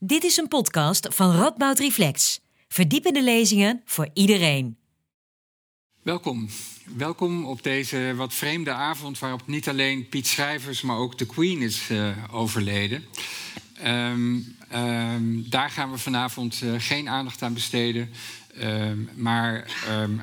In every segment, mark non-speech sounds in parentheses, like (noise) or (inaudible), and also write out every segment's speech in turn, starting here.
Dit is een podcast van Radboud Reflex. Verdiepende lezingen voor iedereen. Welkom. Welkom op deze wat vreemde avond waarop niet alleen Piet Schrijvers, maar ook de Queen is uh, overleden. Um, um, daar gaan we vanavond uh, geen aandacht aan besteden. Um, maar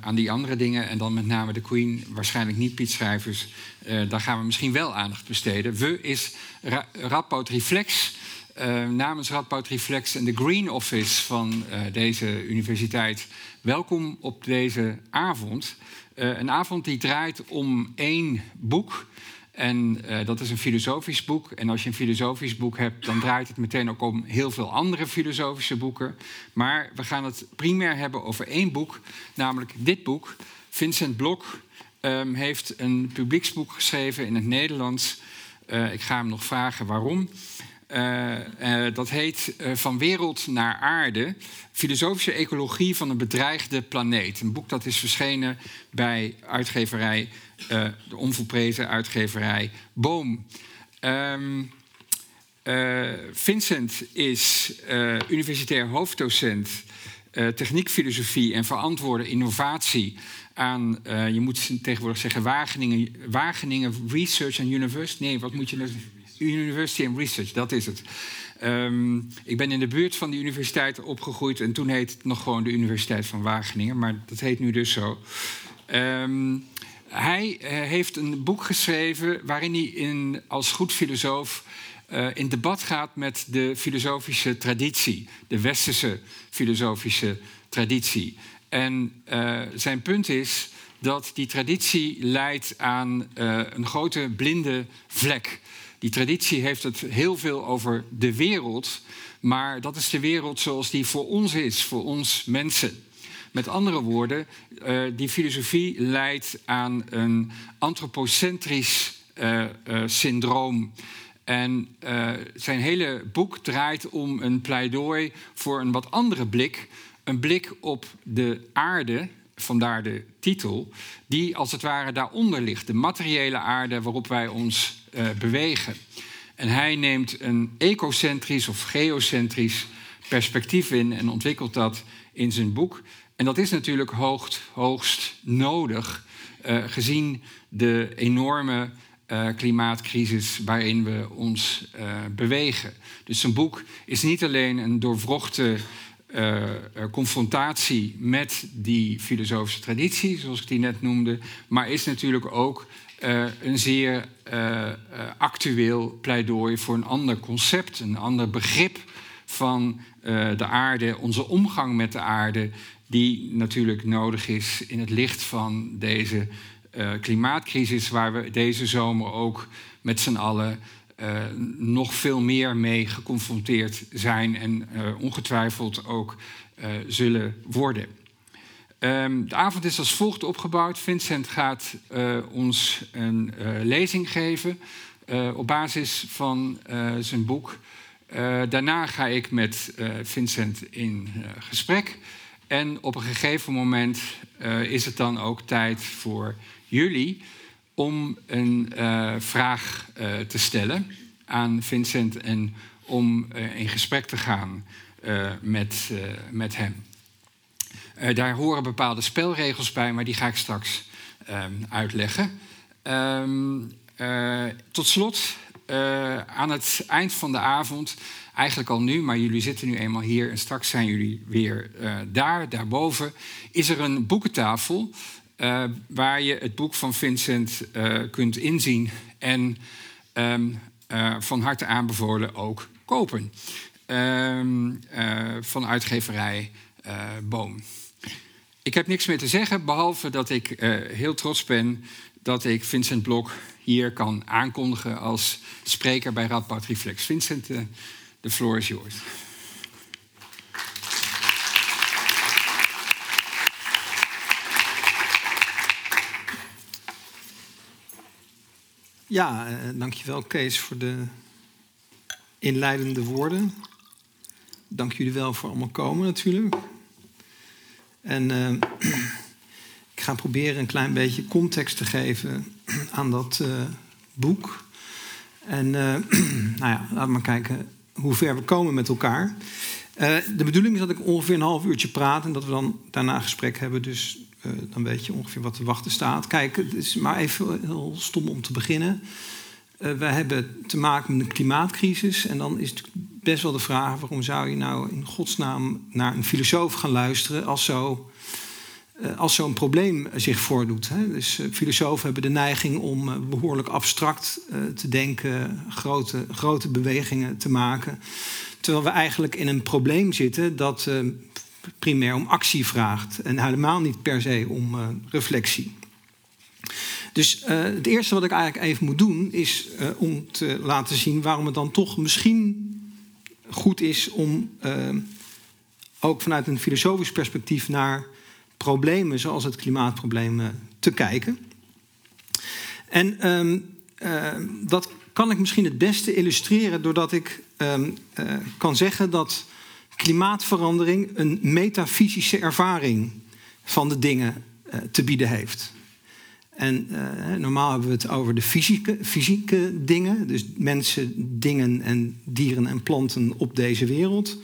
aan die andere dingen, en dan met name de Queen, waarschijnlijk niet Piet Schrijvers, uh, daar gaan we misschien wel aandacht besteden. We is Ra Radboud Reflex. Uh, namens Radboud Reflex en de Green Office van uh, deze universiteit. Welkom op deze avond. Uh, een avond die draait om één boek. En dat is een filosofisch boek. En als je een filosofisch boek hebt, dan draait het meteen ook om heel veel andere filosofische boeken. Maar we gaan het primair hebben over één boek, namelijk dit boek. Vincent Blok um, heeft een publieksboek geschreven in het Nederlands. ik ga hem nog vragen waarom. Uh, uh, dat heet uh, Van wereld naar aarde. Filosofische ecologie van een bedreigde planeet. Een boek dat is verschenen bij uitgeverij, de onvolprezen uitgeverij Boom. Um, Vincent is universitair hoofddocent techniekfilosofie en verantwoorde innovatie aan, je moet tegenwoordig zeggen, Wageningen, Wageningen Research and University. Nee, wat moet je nou? University and Research, dat is het. Um, ik ben in de buurt van die universiteit opgegroeid en toen heette het nog gewoon de Universiteit van Wageningen, maar dat heet nu dus zo. Um, hij uh, heeft een boek geschreven waarin hij in, als goed filosoof uh, in debat gaat met de filosofische traditie, de westerse filosofische traditie. En uh, zijn punt is dat die traditie leidt aan een grote blinde vlek. Die traditie heeft het heel veel over de wereld, maar dat is de wereld zoals die voor ons is, voor ons mensen. Met andere woorden, uh, die filosofie leidt aan een antropocentrisch uh, uh, syndroom. En zijn hele boek draait om een pleidooi voor een wat andere blik. Een blik op de aarde, vandaar de titel, die als het ware daaronder ligt. De materiële aarde waarop wij ons uh, bewegen. En hij neemt een ecocentrisch of geocentrisch perspectief in en ontwikkelt dat in zijn boek. En dat is natuurlijk hoogst, hoogst nodig, uh, gezien de enorme uh, klimaatcrisis waarin we ons bewegen. Dus zijn boek is niet alleen een doorwrochte uh, confrontatie met die filosofische traditie, zoals ik die net noemde, maar is natuurlijk ook uh, een zeer uh, actueel pleidooi voor een ander concept, een ander begrip van de aarde, onze omgang met de aarde, die natuurlijk nodig is in het licht van deze klimaatcrisis, waar we deze zomer ook met z'n allen nog veel meer mee geconfronteerd zijn en ongetwijfeld ook zullen worden. Um, de avond is als volgt opgebouwd. Vincent gaat ons een lezing geven op basis van zijn boek. daarna ga ik met Vincent in gesprek. En op een gegeven moment is het dan ook tijd voor jullie om een vraag te stellen aan Vincent en om in gesprek te gaan met, met hem. Daar horen bepaalde spelregels bij, maar die ga ik straks um, uitleggen. Um, tot slot, aan het eind van de avond, eigenlijk al nu, maar jullie zitten nu eenmaal hier en straks zijn jullie weer daar, daarboven, is er een boekentafel waar je het boek van Vincent kunt inzien en uh, van harte aanbevolen ook kopen. Um, van uitgeverij Boom. Ik heb niks meer te zeggen, behalve dat ik heel trots ben dat ik Vincent Blok hier kan aankondigen als spreker bij Radboud Reflex. Vincent, de floor is yours. Ja, uh, dankjewel Kees voor de inleidende woorden. Dank jullie wel voor allemaal komen natuurlijk. En uh, (clears throat) ik ga proberen een klein beetje context te geven (clears throat) aan dat uh, boek. En (clears throat) nou ja, laat maar kijken hoe ver we komen met elkaar. De bedoeling is dat ik ongeveer een half uurtje praat en dat we dan daarna een gesprek hebben. Dus dan weet je ongeveer wat te wachten staat. Kijk, het is maar even heel stom om te beginnen. Uh, we hebben te maken met een klimaatcrisis. En dan is het best wel de vraag: waarom zou je nou in godsnaam naar een filosoof gaan luisteren als zo eh, als zo'n probleem zich voordoet. Hè. Dus uh, filosofen hebben de neiging om behoorlijk abstract te denken, grote, grote bewegingen te maken. Terwijl we eigenlijk in een probleem zitten dat primair om actie vraagt en helemaal niet per se om reflectie. Dus het eerste wat ik eigenlijk even moet doen is om te laten zien waarom het dan toch misschien goed is om ook vanuit een filosofisch perspectief naar problemen zoals het klimaatprobleem eh, te kijken. En um, uh, dat kan ik misschien het beste illustreren doordat ik uh, kan zeggen dat klimaatverandering een metafysische ervaring van de dingen te bieden heeft. En normaal hebben we het over de fysieke, fysieke dingen, dus mensen, dingen en dieren en planten op deze wereld.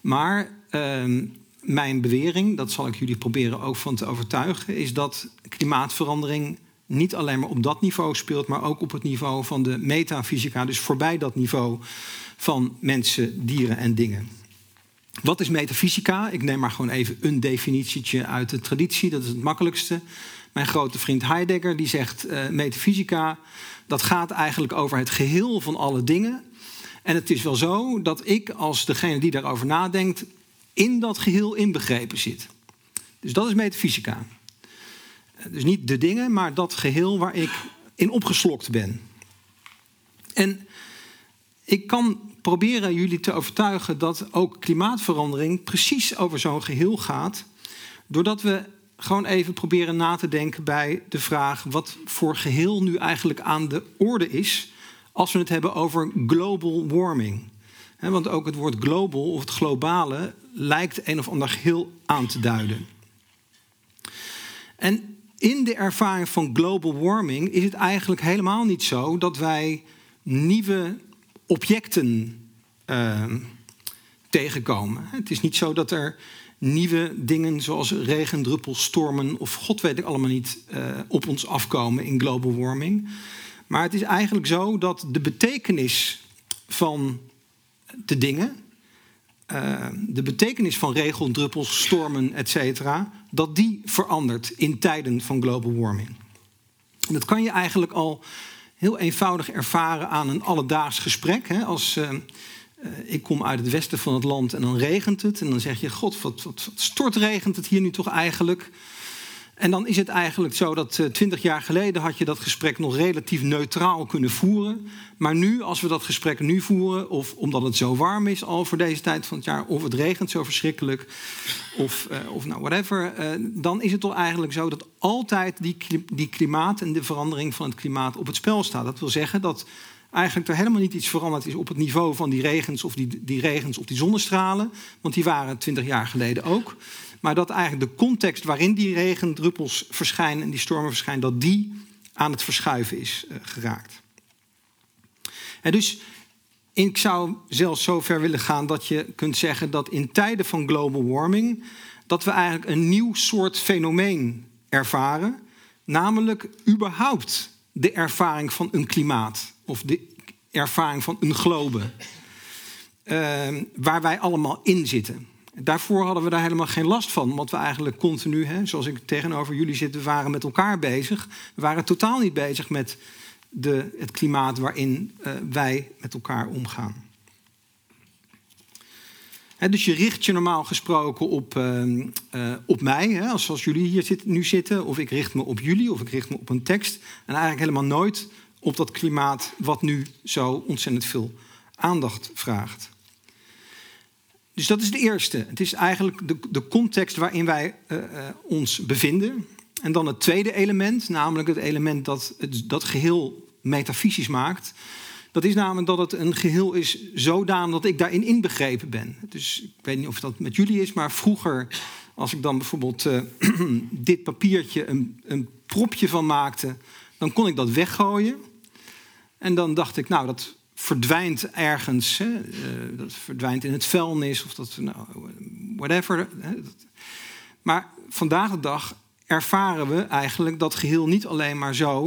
Maar um, mijn bewering, dat zal ik jullie proberen ook van te overtuigen, is dat klimaatverandering niet alleen maar op dat niveau speelt, maar ook op het niveau van de metafysica, dus voorbij dat niveau van mensen, dieren en dingen. Wat is metafysica? Ik neem maar gewoon even een definitietje uit de traditie, dat is het makkelijkste. Mijn grote vriend Heidegger die zegt: uh, metafysica, dat gaat eigenlijk over het geheel van alle dingen. En het is wel zo dat ik, als degene die daarover nadenkt, in dat geheel inbegrepen zit. Dus dat is metafysica. Dus niet de dingen, maar dat geheel waar ik in opgeslokt ben. En ik kan proberen jullie te overtuigen dat ook klimaatverandering precies over zo'n geheel gaat, doordat we gewoon even proberen na te denken bij de vraag wat voor geheel nu eigenlijk aan de orde is als we het hebben over global warming. want ook het woord global of het globale lijkt een of ander geheel aan te duiden. En in de ervaring van global warming is het eigenlijk helemaal niet zo dat wij nieuwe objecten uh, tegenkomen. Het is niet zo dat er nieuwe dingen zoals regendruppels, stormen of god weet ik allemaal niet uh, op ons afkomen in global warming. Maar het is eigenlijk zo dat de betekenis van de dingen uh, de betekenis van regeldruppels, stormen, etc., dat die verandert in tijden van global warming. En dat kan je eigenlijk al heel eenvoudig ervaren aan een alledaags gesprek. Hè? Als uh, ik kom uit het westen van het land en dan regent het, en dan zeg je: God, wat, wat, wat stortregent het hier nu toch eigenlijk? En dan is het eigenlijk zo dat eh, twintig jaar geleden had je dat gesprek nog relatief neutraal kunnen voeren. Maar nu, als we dat gesprek nu voeren, of omdat het zo warm is al voor deze tijd van het jaar, of het regent zo verschrikkelijk, of, uh, of nou whatever, uh, dan is het toch eigenlijk zo dat altijd die, die klimaat en de verandering van het klimaat op het spel staat. Dat wil zeggen dat eigenlijk er helemaal niet iets veranderd is op het niveau van die regens of die, die regens of die zonnestralen, want die waren twintig jaar geleden ook. Maar dat eigenlijk de context waarin die regendruppels verschijnen en die stormen verschijnen, dat die aan het verschuiven is uh, geraakt. En dus ik zou zelfs zo ver willen gaan dat je kunt zeggen dat in tijden van global warming dat we eigenlijk een nieuw soort fenomeen ervaren, namelijk überhaupt de ervaring van een klimaat of de ervaring van een globe, uh, waar wij allemaal in zitten. Daarvoor hadden we daar helemaal geen last van, want we eigenlijk continu, hè, zoals ik tegenover jullie zit, we waren met elkaar bezig. We waren totaal niet bezig met de, het klimaat waarin uh, wij met elkaar omgaan. Dus je richt je normaal gesproken op, uh, uh, op mij, hè, zoals jullie hier nu zitten, of ik richt me op jullie, of ik richt me op een tekst. En eigenlijk helemaal nooit op dat klimaat wat nu zo ontzettend veel aandacht vraagt. Dus dat is de eerste. Het is eigenlijk de, de context waarin wij uh, uh, ons bevinden. En dan het tweede element, namelijk het element dat het, dat geheel metafysisch maakt. Dat is namelijk dat het een geheel is zodanig dat ik daarin inbegrepen ben. Dus ik weet niet of dat met jullie is, maar vroeger, als ik dan bijvoorbeeld uh, (clears throat) dit papiertje een, een propje van maakte, dan kon ik dat weggooien. En dan dacht ik, nou, dat verdwijnt ergens. Hè? Uh, dat verdwijnt in het vuilnis of dat, nou, whatever. Maar vandaag de dag ervaren we eigenlijk dat geheel niet alleen maar zo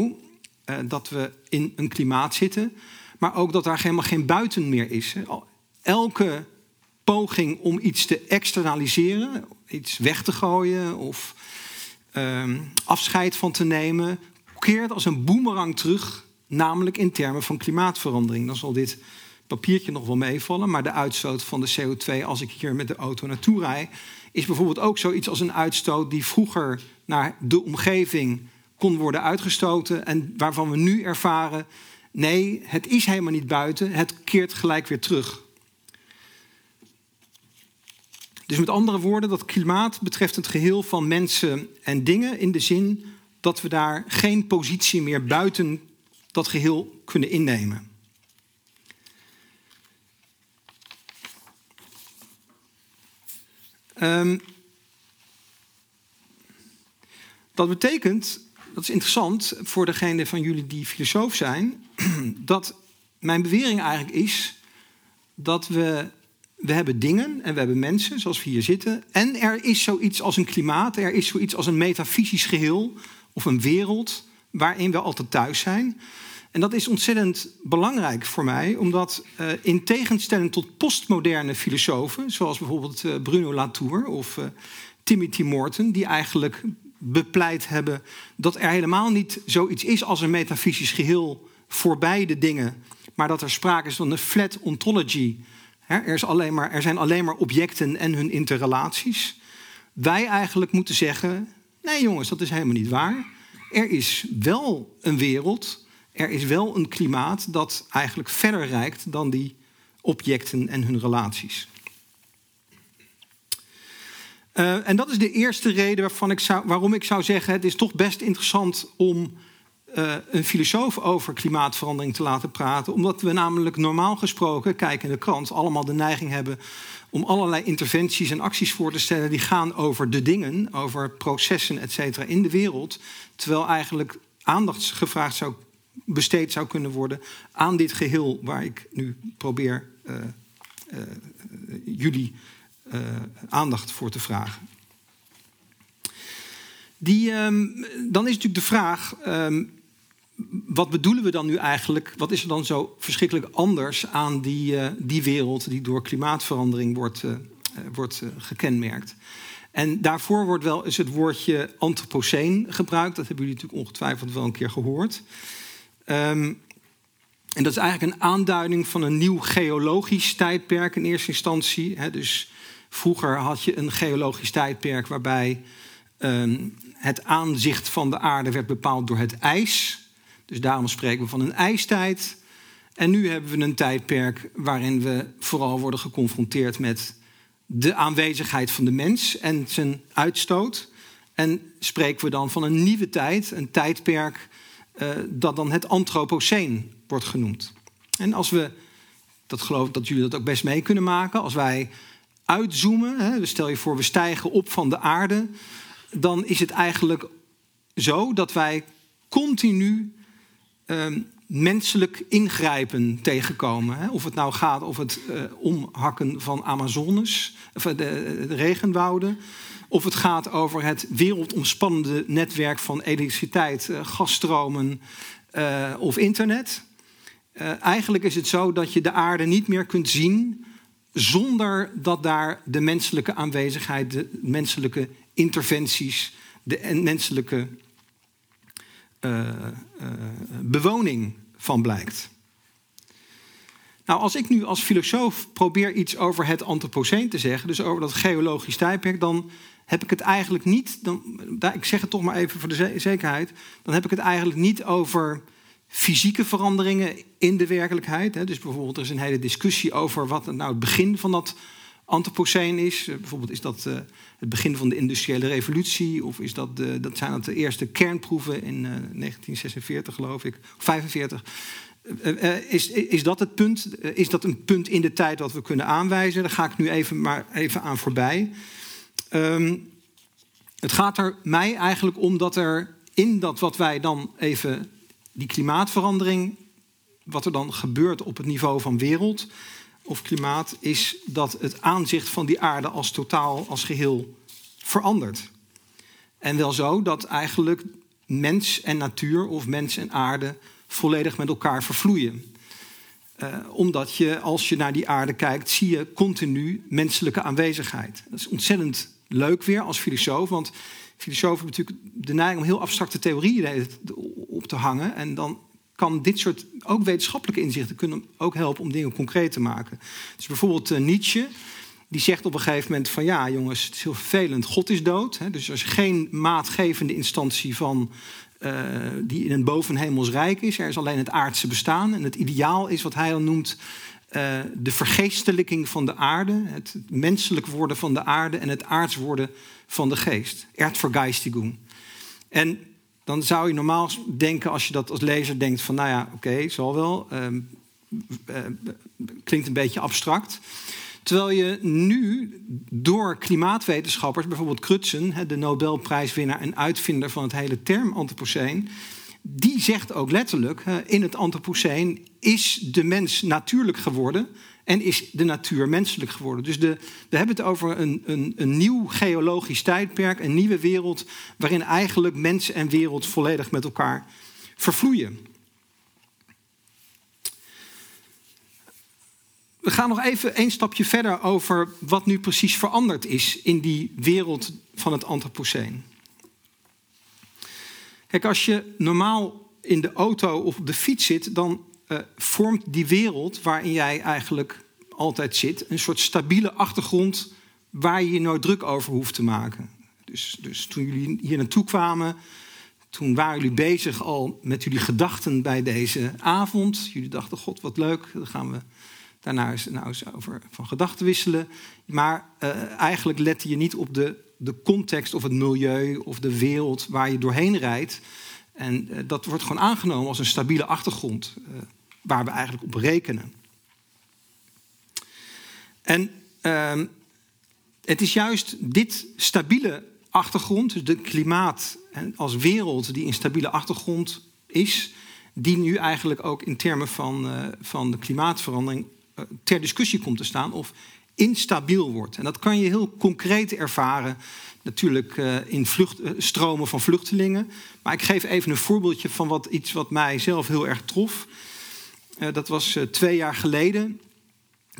uh, dat we in een klimaat zitten, maar ook dat daar helemaal geen buiten meer is. Hè? Elke poging om iets te externaliseren, iets weg te gooien of uh, afscheid van te nemen, keert als een boemerang terug, namelijk in termen van klimaatverandering. Dan zal dit papiertje nog wel meevallen, maar de uitstoot van de CO2 als ik hier met de auto naartoe rijd, is bijvoorbeeld ook zoiets als een uitstoot die vroeger naar de omgeving kon worden uitgestoten en waarvan we nu ervaren, nee, het is helemaal niet buiten, het keert gelijk weer terug. Dus met andere woorden, dat klimaat betreft het geheel van mensen en dingen in de zin dat we daar geen positie meer buiten dat geheel kunnen innemen. Um, dat betekent, dat is interessant voor degene van jullie die filosoof zijn, (clears throat) dat mijn bewering eigenlijk is dat we we hebben dingen en we hebben mensen, zoals we hier zitten. En er is zoiets als een klimaat, er is zoiets als een metafysisch geheel of een wereld waarin we altijd thuis zijn. En dat is ontzettend belangrijk voor mij, omdat uh, in tegenstelling tot postmoderne filosofen, zoals bijvoorbeeld uh, Bruno Latour of uh, Timothy Morton, die eigenlijk bepleit hebben dat er helemaal niet zoiets is als een metafysisch geheel voorbij de dingen, maar dat er sprake is van een flat ontology, er, is alleen maar, er zijn alleen maar objecten en hun interrelaties. Wij eigenlijk moeten zeggen: nee, jongens, dat is helemaal niet waar. Er is wel een wereld, er is wel een klimaat dat eigenlijk verder reikt dan die objecten en hun relaties. Uh, en dat is de eerste reden waarvan ik zou, waarom ik zou zeggen: het is toch best interessant om uh, een filosoof over klimaatverandering te laten praten. Omdat we namelijk normaal gesproken, kijk in de krant, allemaal de neiging hebben om allerlei interventies en acties voor te stellen die gaan over de dingen, over processen, et cetera, in de wereld. Terwijl eigenlijk aandacht gevraagd zou, besteed zou kunnen worden aan dit geheel waar ik nu probeer uh, uh, jullie aandacht voor te vragen. Die, um, dan is natuurlijk de vraag: um, wat bedoelen we dan nu eigenlijk? Wat is er dan zo verschrikkelijk anders aan die, uh, die wereld die door klimaatverandering wordt, uh, wordt uh, gekenmerkt? En daarvoor wordt wel eens het woordje antropoceen gebruikt. Dat hebben jullie natuurlijk ongetwijfeld wel een keer gehoord. Um, en dat is eigenlijk een aanduiding van een nieuw geologisch tijdperk in eerste instantie. Dus vroeger had je een geologisch tijdperk waarbij um, het aanzicht van de aarde werd bepaald door het ijs. Dus daarom spreken we van een ijstijd. En nu hebben we een tijdperk waarin we vooral worden geconfronteerd met de aanwezigheid van de mens en zijn uitstoot. En spreken we dan van een nieuwe tijd, een tijdperk uh, dat dan het Anthropoceen wordt genoemd. En als we, dat geloof ik dat jullie dat ook best mee kunnen maken, als wij uitzoomen, hè, dus stel je voor we stijgen op van de aarde, dan is het eigenlijk zo dat wij continu um, menselijk ingrijpen tegenkomen. Hè? Of het nou gaat over het uh, omhakken van Amazones, of eh, de, de, regenwouden. Of het gaat over het wereldomspannende netwerk van elektriciteit, gasstromen of internet. eigenlijk is het zo dat je de aarde niet meer kunt zien zonder dat daar de menselijke aanwezigheid, de menselijke interventies, de menselijke uh, bewoning van blijkt. Nou, als ik nu als filosoof probeer iets over het Anthropoceen te zeggen, dus over dat geologisch tijdperk, dan heb ik het eigenlijk niet, dan, ik zeg het toch maar even voor de zekerheid, dan heb ik het eigenlijk niet over fysieke veranderingen in de werkelijkheid. Dus bijvoorbeeld, er is een hele discussie over wat nou het begin van dat Anthropoceen is. Bijvoorbeeld, is dat het begin van de industriële revolutie? Of is dat, de, dat zijn dat de eerste kernproeven in uh, 1946, geloof ik, of 45? Uh, is, is dat het punt? is dat een punt in de tijd dat we kunnen aanwijzen? Daar ga ik nu even, maar even aan voorbij. Um, het gaat er mij eigenlijk om dat er in dat wat wij dan even die klimaatverandering wat er dan gebeurt op het niveau van wereld of klimaat, is dat het aanzicht van die aarde als totaal, als geheel verandert. En wel zo dat eigenlijk mens en natuur of mens en aarde volledig met elkaar vervloeien. Uh, omdat je, als je naar die aarde kijkt, zie je continu menselijke aanwezigheid. Dat is ontzettend leuk weer als filosoof, want filosofen hebben natuurlijk de neiging om heel abstracte theorieën op te hangen. En dan kan dit soort, ook wetenschappelijke inzichten, kunnen ook helpen om dingen concreet te maken. Dus bijvoorbeeld uh, Nietzsche, die zegt op een gegeven moment van ja jongens, het is heel vervelend, God is dood. Hè, dus er is geen maatgevende instantie van uh, die in een bovenhemels rijk is. Er is alleen het aardse bestaan. En het ideaal is wat hij dan noemt uh, de vergeestelijking van de aarde. Het menselijk worden van de aarde en het aards worden van de geest. Erdvergeistigung. En dan zou je normaal denken, als je dat als lezer denkt van nou ja, oké, zal wel. Uh, klinkt een beetje abstract. Terwijl je nu door klimaatwetenschappers, bijvoorbeeld Crutzen, de Nobelprijswinnaar en uitvinder van het hele term Anthropoceen, die zegt ook letterlijk: in het Anthropoceen is de mens natuurlijk geworden en is de natuur menselijk geworden. Dus de, we hebben het over een, een, een nieuw geologisch tijdperk, een nieuwe wereld, waarin eigenlijk mens en wereld volledig met elkaar vervloeien. We gaan nog even een stapje verder over wat nu precies veranderd is in die wereld van het Anthropoceen. Kijk, als je normaal in de auto of op de fiets zit, dan uh, vormt die wereld waarin jij eigenlijk altijd zit een soort stabiele achtergrond waar je je nooit druk over hoeft te maken. Dus, dus toen jullie hier naartoe kwamen, toen waren jullie bezig al met jullie gedachten bij deze avond. Jullie dachten, god wat leuk, dan gaan we daarna eens, nou eens over van gedachten wisselen. Maar uh, eigenlijk lette je niet op de, de context of het milieu of de wereld waar je doorheen rijdt. En uh, dat wordt gewoon aangenomen als een stabiele achtergrond uh, waar we eigenlijk op rekenen. En ehm, het is juist dit stabiele achtergrond, dus de klimaat als wereld die een stabiele achtergrond is, die nu eigenlijk ook in termen van, van de klimaatverandering eh, ter discussie komt te staan of instabiel wordt. En dat kan je heel concreet ervaren, natuurlijk uh, in vlucht, uh, stromen van vluchtelingen. Maar ik geef even een voorbeeldje van wat, iets wat mij zelf heel erg trof. Uh, dat was twee jaar geleden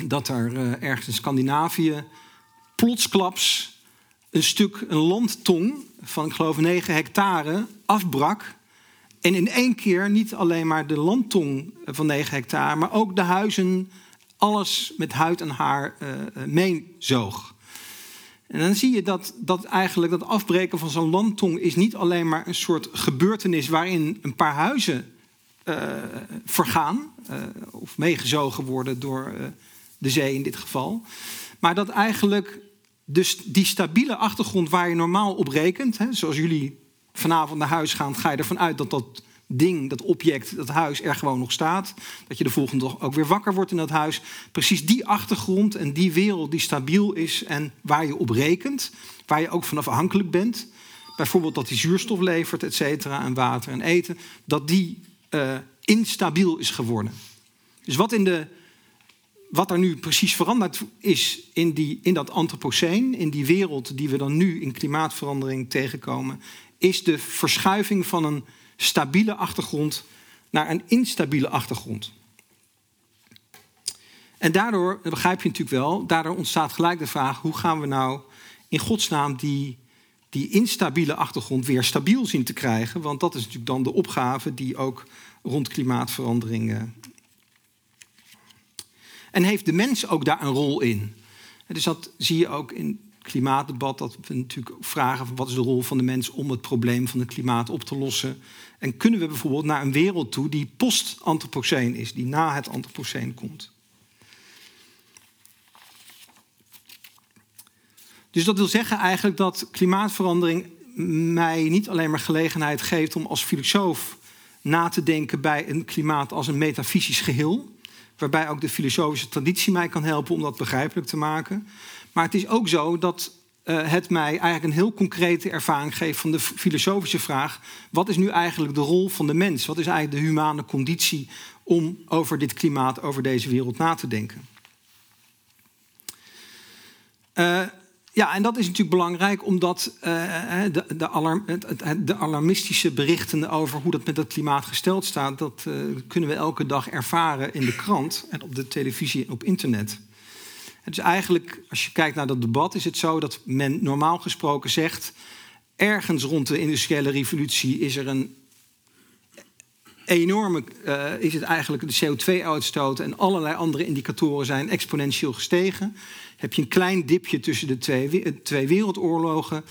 dat er ergens in Scandinavië plotsklaps een stuk, een landtong van ik geloof 9 hectare afbrak. En in één keer niet alleen maar de landtong van 9 hectare, maar ook de huizen alles met huid en haar uh, meenzoog. En dan zie je dat, dat eigenlijk dat afbreken van zo'n landtong is niet alleen maar een soort gebeurtenis waarin een paar huizen uh, vergaan of meegezogen worden door de zee in dit geval. Maar dat eigenlijk dus die stabiele achtergrond waar je normaal op rekent, hè, zoals jullie vanavond naar huis gaan, ga je ervan uit dat dat ding, dat object, dat huis er gewoon nog staat. Dat je de volgende dag ook weer wakker wordt in dat huis. Precies die achtergrond en die wereld die stabiel is en waar je op rekent. Waar je ook van afhankelijk bent. Bijvoorbeeld dat die zuurstof levert, et cetera, en water en eten. Dat die uh, instabiel is geworden. Dus wat, in de, wat er nu precies veranderd is in, die, in dat antropoceen, in die wereld die we dan nu in klimaatverandering tegenkomen, is de verschuiving van een stabiele achtergrond naar een instabiele achtergrond. En daardoor, dat begrijp je natuurlijk wel, daardoor ontstaat gelijk de vraag: hoe gaan we nou in godsnaam die, die instabiele achtergrond weer stabiel zien te krijgen? Want dat is natuurlijk dan de opgave die ook rond klimaatverandering. Uh... En heeft de mens ook daar een rol in? Dus dat zie je ook in klimaatdebat, dat we natuurlijk vragen van wat is de rol van de mens om het probleem van het klimaat op te lossen. En kunnen we bijvoorbeeld naar een wereld toe die post-antropoceen is, die na het antropoceen komt. Dus dat wil zeggen eigenlijk dat klimaatverandering mij niet alleen maar gelegenheid geeft om als filosoof na te denken bij een klimaat als een metafysisch geheel, waarbij ook de filosofische traditie mij kan helpen om dat begrijpelijk te maken. Maar het is ook zo dat uh, het mij eigenlijk een heel concrete ervaring geeft van de filosofische vraag: wat is nu eigenlijk de rol van de mens? Wat is eigenlijk de humane conditie om over dit klimaat, over deze wereld na te denken. Uh, ja, en dat is natuurlijk belangrijk omdat uh, de, de, alarm, de, alarmistische berichten over hoe dat met het klimaat gesteld staat, dat kunnen we elke dag ervaren in de krant en op de televisie en op internet. Is eigenlijk, als je kijkt naar dat debat, is het zo dat men normaal gesproken zegt, ergens rond de industriële revolutie is er een enorme, uh, is het eigenlijk de CO2-uitstoot en allerlei andere indicatoren zijn exponentieel gestegen. Heb je een klein dipje tussen de twee, eh, twee wereldoorlogen,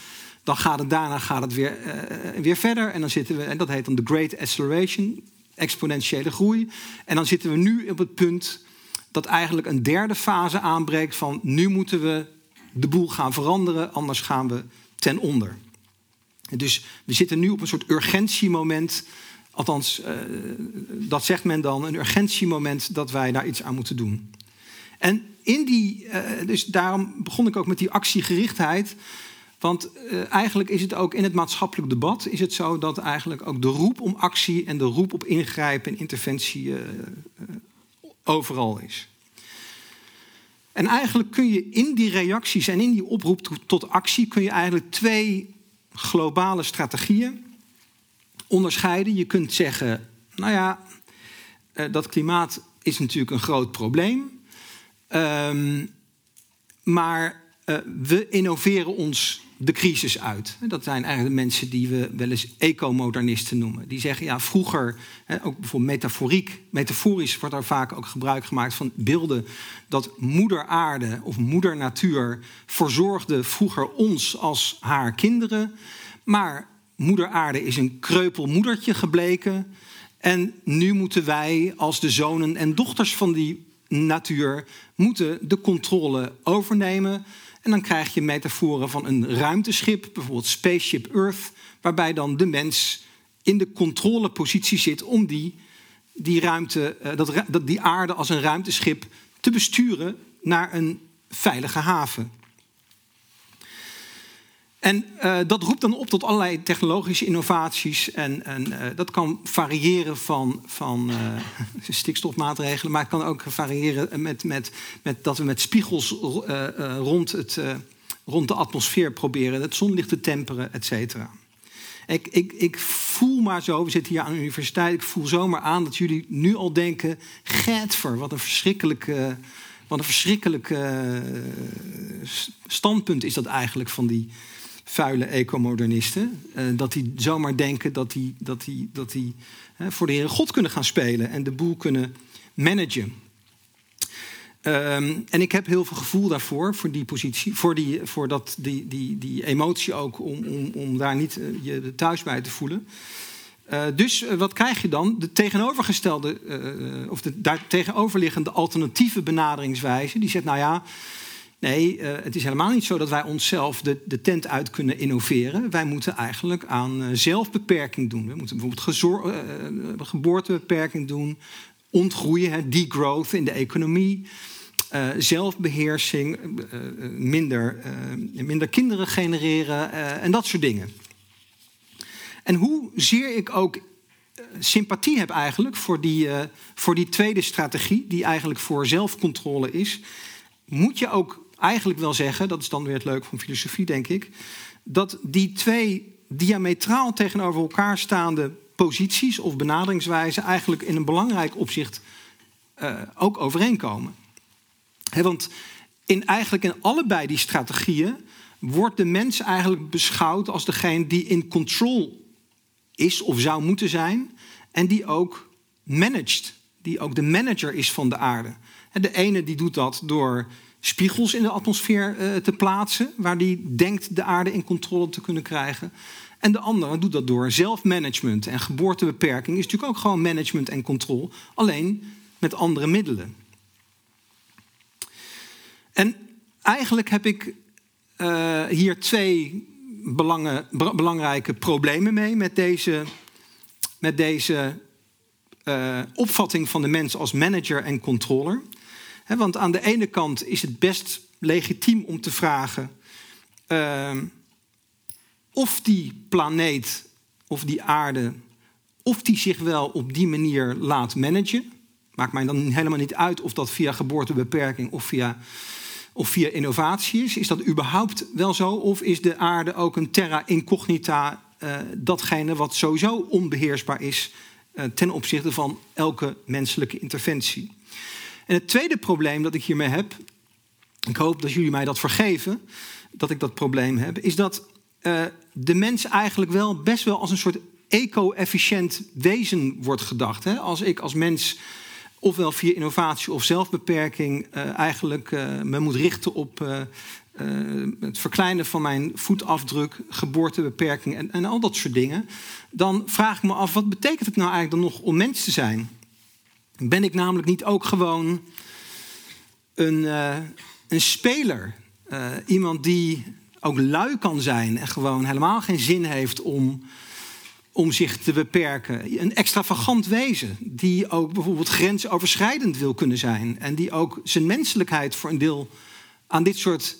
dan gaat het daarna gaat het weer, uh, weer verder. En dan zitten we, en dat heet dan de Great Acceleration, exponentiële groei. En dan zitten we nu op het punt dat eigenlijk een derde fase aanbreekt van nu moeten we de boel gaan veranderen, anders gaan we ten onder. dus we zitten nu op een soort urgentiemoment Althans, uh, dat zegt men dan, een urgentiemoment dat wij daar iets aan moeten doen. En in die, uh, dus daarom begon ik ook met die actiegerichtheid. Want uh, eigenlijk is het ook in het maatschappelijk debat is het zo dat eigenlijk ook de roep om actie en de roep op ingrijpen en interventie overal is. En eigenlijk kun je in die reacties en in die oproep tot actie kun je eigenlijk twee globale strategieën onderscheiden. Je kunt zeggen, nou ja, uh, dat klimaat is natuurlijk een groot probleem. Um, maar uh, we innoveren ons de crisis uit. Dat zijn eigenlijk de mensen die we wel eens ecomodernisten noemen. Die zeggen, ja, vroeger, ook bijvoorbeeld metaforiek, metaforisch wordt er vaak ook gebruik gemaakt van beelden dat moeder aarde of moeder natuur verzorgde vroeger ons als haar kinderen. Maar moeder aarde is een kreupel moedertje gebleken. En nu moeten wij als de zonen en dochters van die natuur moeten de controle overnemen. En dan krijg je metaforen van een ruimteschip, bijvoorbeeld Spaceship Earth, waarbij dan de mens in de controlepositie zit om die, die, ruimte, eh, dat, die aarde als een ruimteschip te besturen naar een veilige haven. En uh, dat roept dan op tot allerlei technologische innovaties. En, en uh, dat kan variëren van, van uh, (laughs) stikstofmaatregelen, maar het kan ook variëren met, met, met dat we met spiegels rond, het, rond de atmosfeer proberen het zonlicht te temperen, et cetera. Ik, ik, ik voel maar zo, we zitten hier aan de universiteit, ik voel zomaar aan dat jullie nu al denken: Getver, wat een verschrikkelijke. Wat een verschrikkelijk standpunt is dat eigenlijk van die, vuile ecomodernisten. Uh, dat die zomaar denken dat die, dat die, dat die voor de Heere God kunnen gaan spelen en de boel kunnen managen. Um, en ik heb heel veel gevoel daarvoor, voor die positie, voor, die, voor dat, die, die, die emotie ook, om, om, om daar niet uh, je thuis bij te voelen. Uh, dus wat krijg je dan? De tegenovergestelde, of de daar tegenoverliggende alternatieve benaderingswijze, die zegt, nou ja, Nee, uh, het is helemaal niet zo dat wij onszelf de, de tent uit kunnen innoveren. Wij moeten eigenlijk aan uh, zelfbeperking doen. We moeten bijvoorbeeld uh, geboortebeperking doen, ontgroeien, hè, degrowth in de economie. zelfbeheersing, minder, minder kinderen genereren en dat soort dingen. En hoezeer ik ook sympathie heb eigenlijk voor die, voor die tweede strategie, die eigenlijk voor zelfcontrole is, moet je ook eigenlijk wel zeggen, dat is dan weer het leuke van filosofie, denk ik, dat die twee diametraal tegenover elkaar staande posities of benaderingswijzen eigenlijk in een belangrijk opzicht uh, ook overeenkomen. Want in, eigenlijk in allebei die strategieën wordt de mens eigenlijk beschouwd als degene die in control is of zou moeten zijn en die ook managt, die ook de manager is van de aarde. De ene die doet dat door spiegels in de atmosfeer uh, te plaatsen, waar die denkt de aarde in controle te kunnen krijgen. En de andere doet dat door zelfmanagement. En geboortebeperking is natuurlijk ook gewoon management en controle, alleen met andere middelen. En eigenlijk heb ik uh, hier twee belangrijke problemen mee met deze, met deze uh, opvatting van de mens als manager en controller want aan de ene kant is het best legitiem om te vragen uh, of die planeet of die aarde, of die zich wel op die manier laat managen. Maakt mij dan helemaal niet uit of dat via geboortebeperking of via, of via innovatie is. Is dat überhaupt wel zo? Of is de aarde ook een terra incognita, uh, datgene wat sowieso onbeheersbaar is uh, ten opzichte van elke menselijke interventie? En het tweede probleem dat ik hiermee heb, ik hoop dat jullie mij dat vergeven, dat ik dat probleem heb, is dat uh, de mens eigenlijk wel best wel als een soort eco-efficiënt wezen wordt gedacht. Hè? Als ik als mens ofwel via innovatie of zelfbeperking uh, eigenlijk uh, me moet richten op het verkleinen van mijn voetafdruk, geboortebeperking en, en, al dat soort dingen, dan vraag ik me af, wat betekent het nou eigenlijk dan nog om mens te zijn? Ben ik namelijk niet ook gewoon een, een speler? iemand die ook lui kan zijn en gewoon helemaal geen zin heeft om om zich te beperken. Een extravagant wezen die ook bijvoorbeeld grensoverschrijdend wil kunnen zijn. En die ook zijn menselijkheid voor een deel aan dit soort.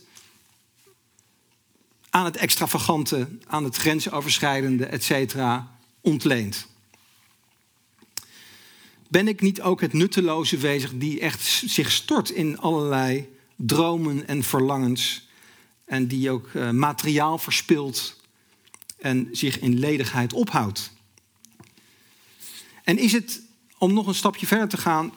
aan het extravagante, aan het grensoverschrijdende, et cetera, ontleent. Ben ik niet ook het nutteloze wezen die echt zich stort in allerlei dromen en verlangens. En die ook uh, materiaal verspilt en zich in ledigheid ophoudt. En is het, om nog een stapje verder te gaan,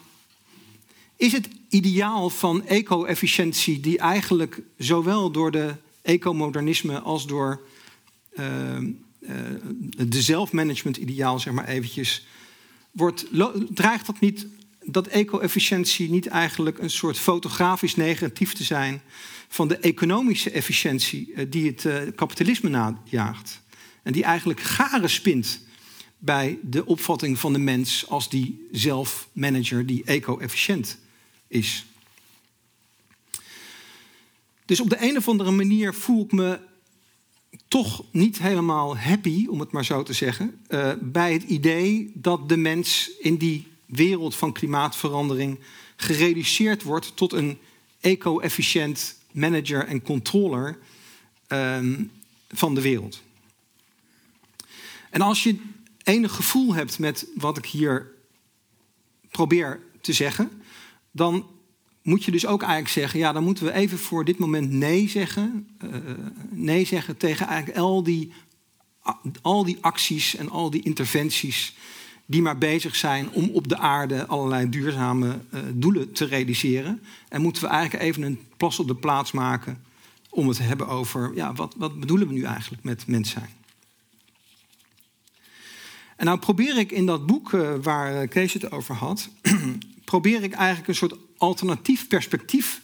is het ideaal van eco-efficiëntie die eigenlijk zowel door de ecomodernisme als door uh, uh, de zelfmanagement-ideaal, zeg maar eventjes, wordt, dreigt dat niet, dat eco-efficiëntie niet eigenlijk een soort fotografisch negatief te zijn van de economische efficiëntie uh, die het uh, kapitalisme najaagt? En die eigenlijk garen spint bij de opvatting van de mens als die zelfmanager die eco-efficiënt is. Dus op de een of andere manier voel ik me toch niet helemaal happy, om het maar zo te zeggen, uh, bij het idee dat de mens in die wereld van klimaatverandering gereduceerd wordt tot een eco-efficiënt manager en controller um, van de wereld. En als je enig gevoel hebt met wat ik hier probeer te zeggen, dan moet je dus ook eigenlijk zeggen, ja, dan moeten we even voor dit moment nee zeggen. Uh, nee zeggen tegen eigenlijk al die, al die acties en al die interventies die maar bezig zijn om op de aarde allerlei duurzame uh, doelen te realiseren. En moeten we eigenlijk even een plas op de plaats maken om het te hebben over, ja, wat, wat bedoelen we nu eigenlijk met mens zijn? En nou probeer ik in dat boek uh, waar eh, Kees het over had, (clears throat) probeer ik eigenlijk een soort alternatief perspectief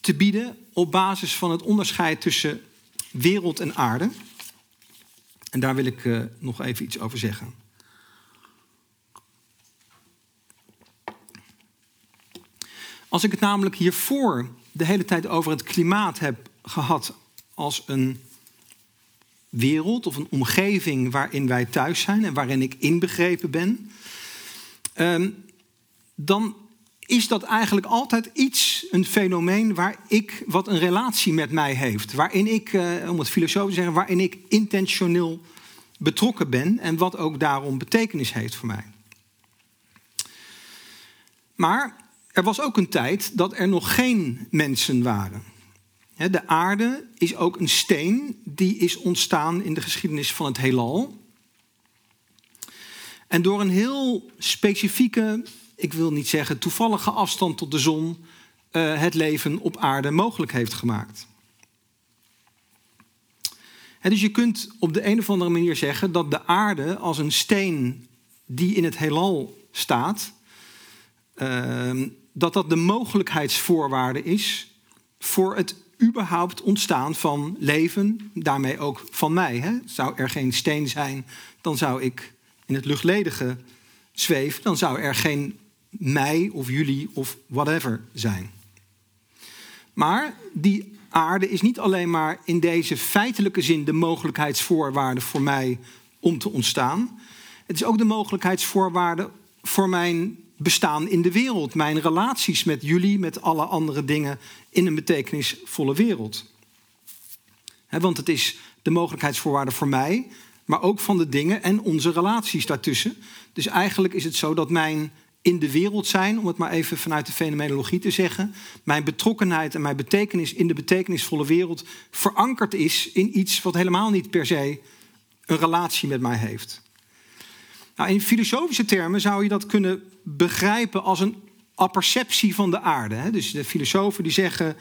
te bieden op basis van het onderscheid tussen wereld en aarde. En daar wil ik uh, nog even iets over zeggen. Als ik het namelijk hiervoor de hele tijd over het klimaat heb gehad als een wereld of een omgeving waarin wij thuis zijn en waarin ik inbegrepen ben, um, dan is dat eigenlijk altijd iets, een fenomeen waar ik, wat een relatie met mij heeft. Waarin ik, uh, om het filosofisch te zeggen, waarin ik intentioneel betrokken ben en wat ook daarom betekenis heeft voor mij. Maar er was ook een tijd dat er nog geen mensen waren. De aarde is ook een steen die is ontstaan in de geschiedenis van het heelal. En door een heel specifieke, ik wil niet zeggen toevallige afstand tot de zon, uh, het leven op aarde mogelijk heeft gemaakt. Dus je kunt op de een of andere manier zeggen dat de aarde als een steen die in het heelal staat, uh, dat dat de mogelijkheidsvoorwaarde is voor het überhaupt ontstaan van leven, daarmee ook van mij. Hè? Zou er geen steen zijn, dan zou ik in het luchtledige zweven, dan zou er geen mij of jullie of whatever zijn. Maar die aarde is niet alleen maar in deze feitelijke zin de mogelijkheidsvoorwaarde voor mij om te ontstaan. Het is ook de mogelijkheidsvoorwaarde voor mijn bestaan in de wereld, mijn relaties met jullie, met alle andere dingen in een betekenisvolle wereld. want het is de mogelijkheidsvoorwaarde voor mij, maar ook van de dingen en onze relaties daartussen. Dus eigenlijk is het zo dat mijn in de wereld zijn, om het maar even vanuit de fenomenologie te zeggen. Mijn betrokkenheid en mijn betekenis in de betekenisvolle wereld verankerd is in iets wat helemaal niet per se een relatie met mij heeft. Nou, in filosofische termen zou je dat kunnen begrijpen als een apperceptie van de aarde. Dus de filosofen die zeggen,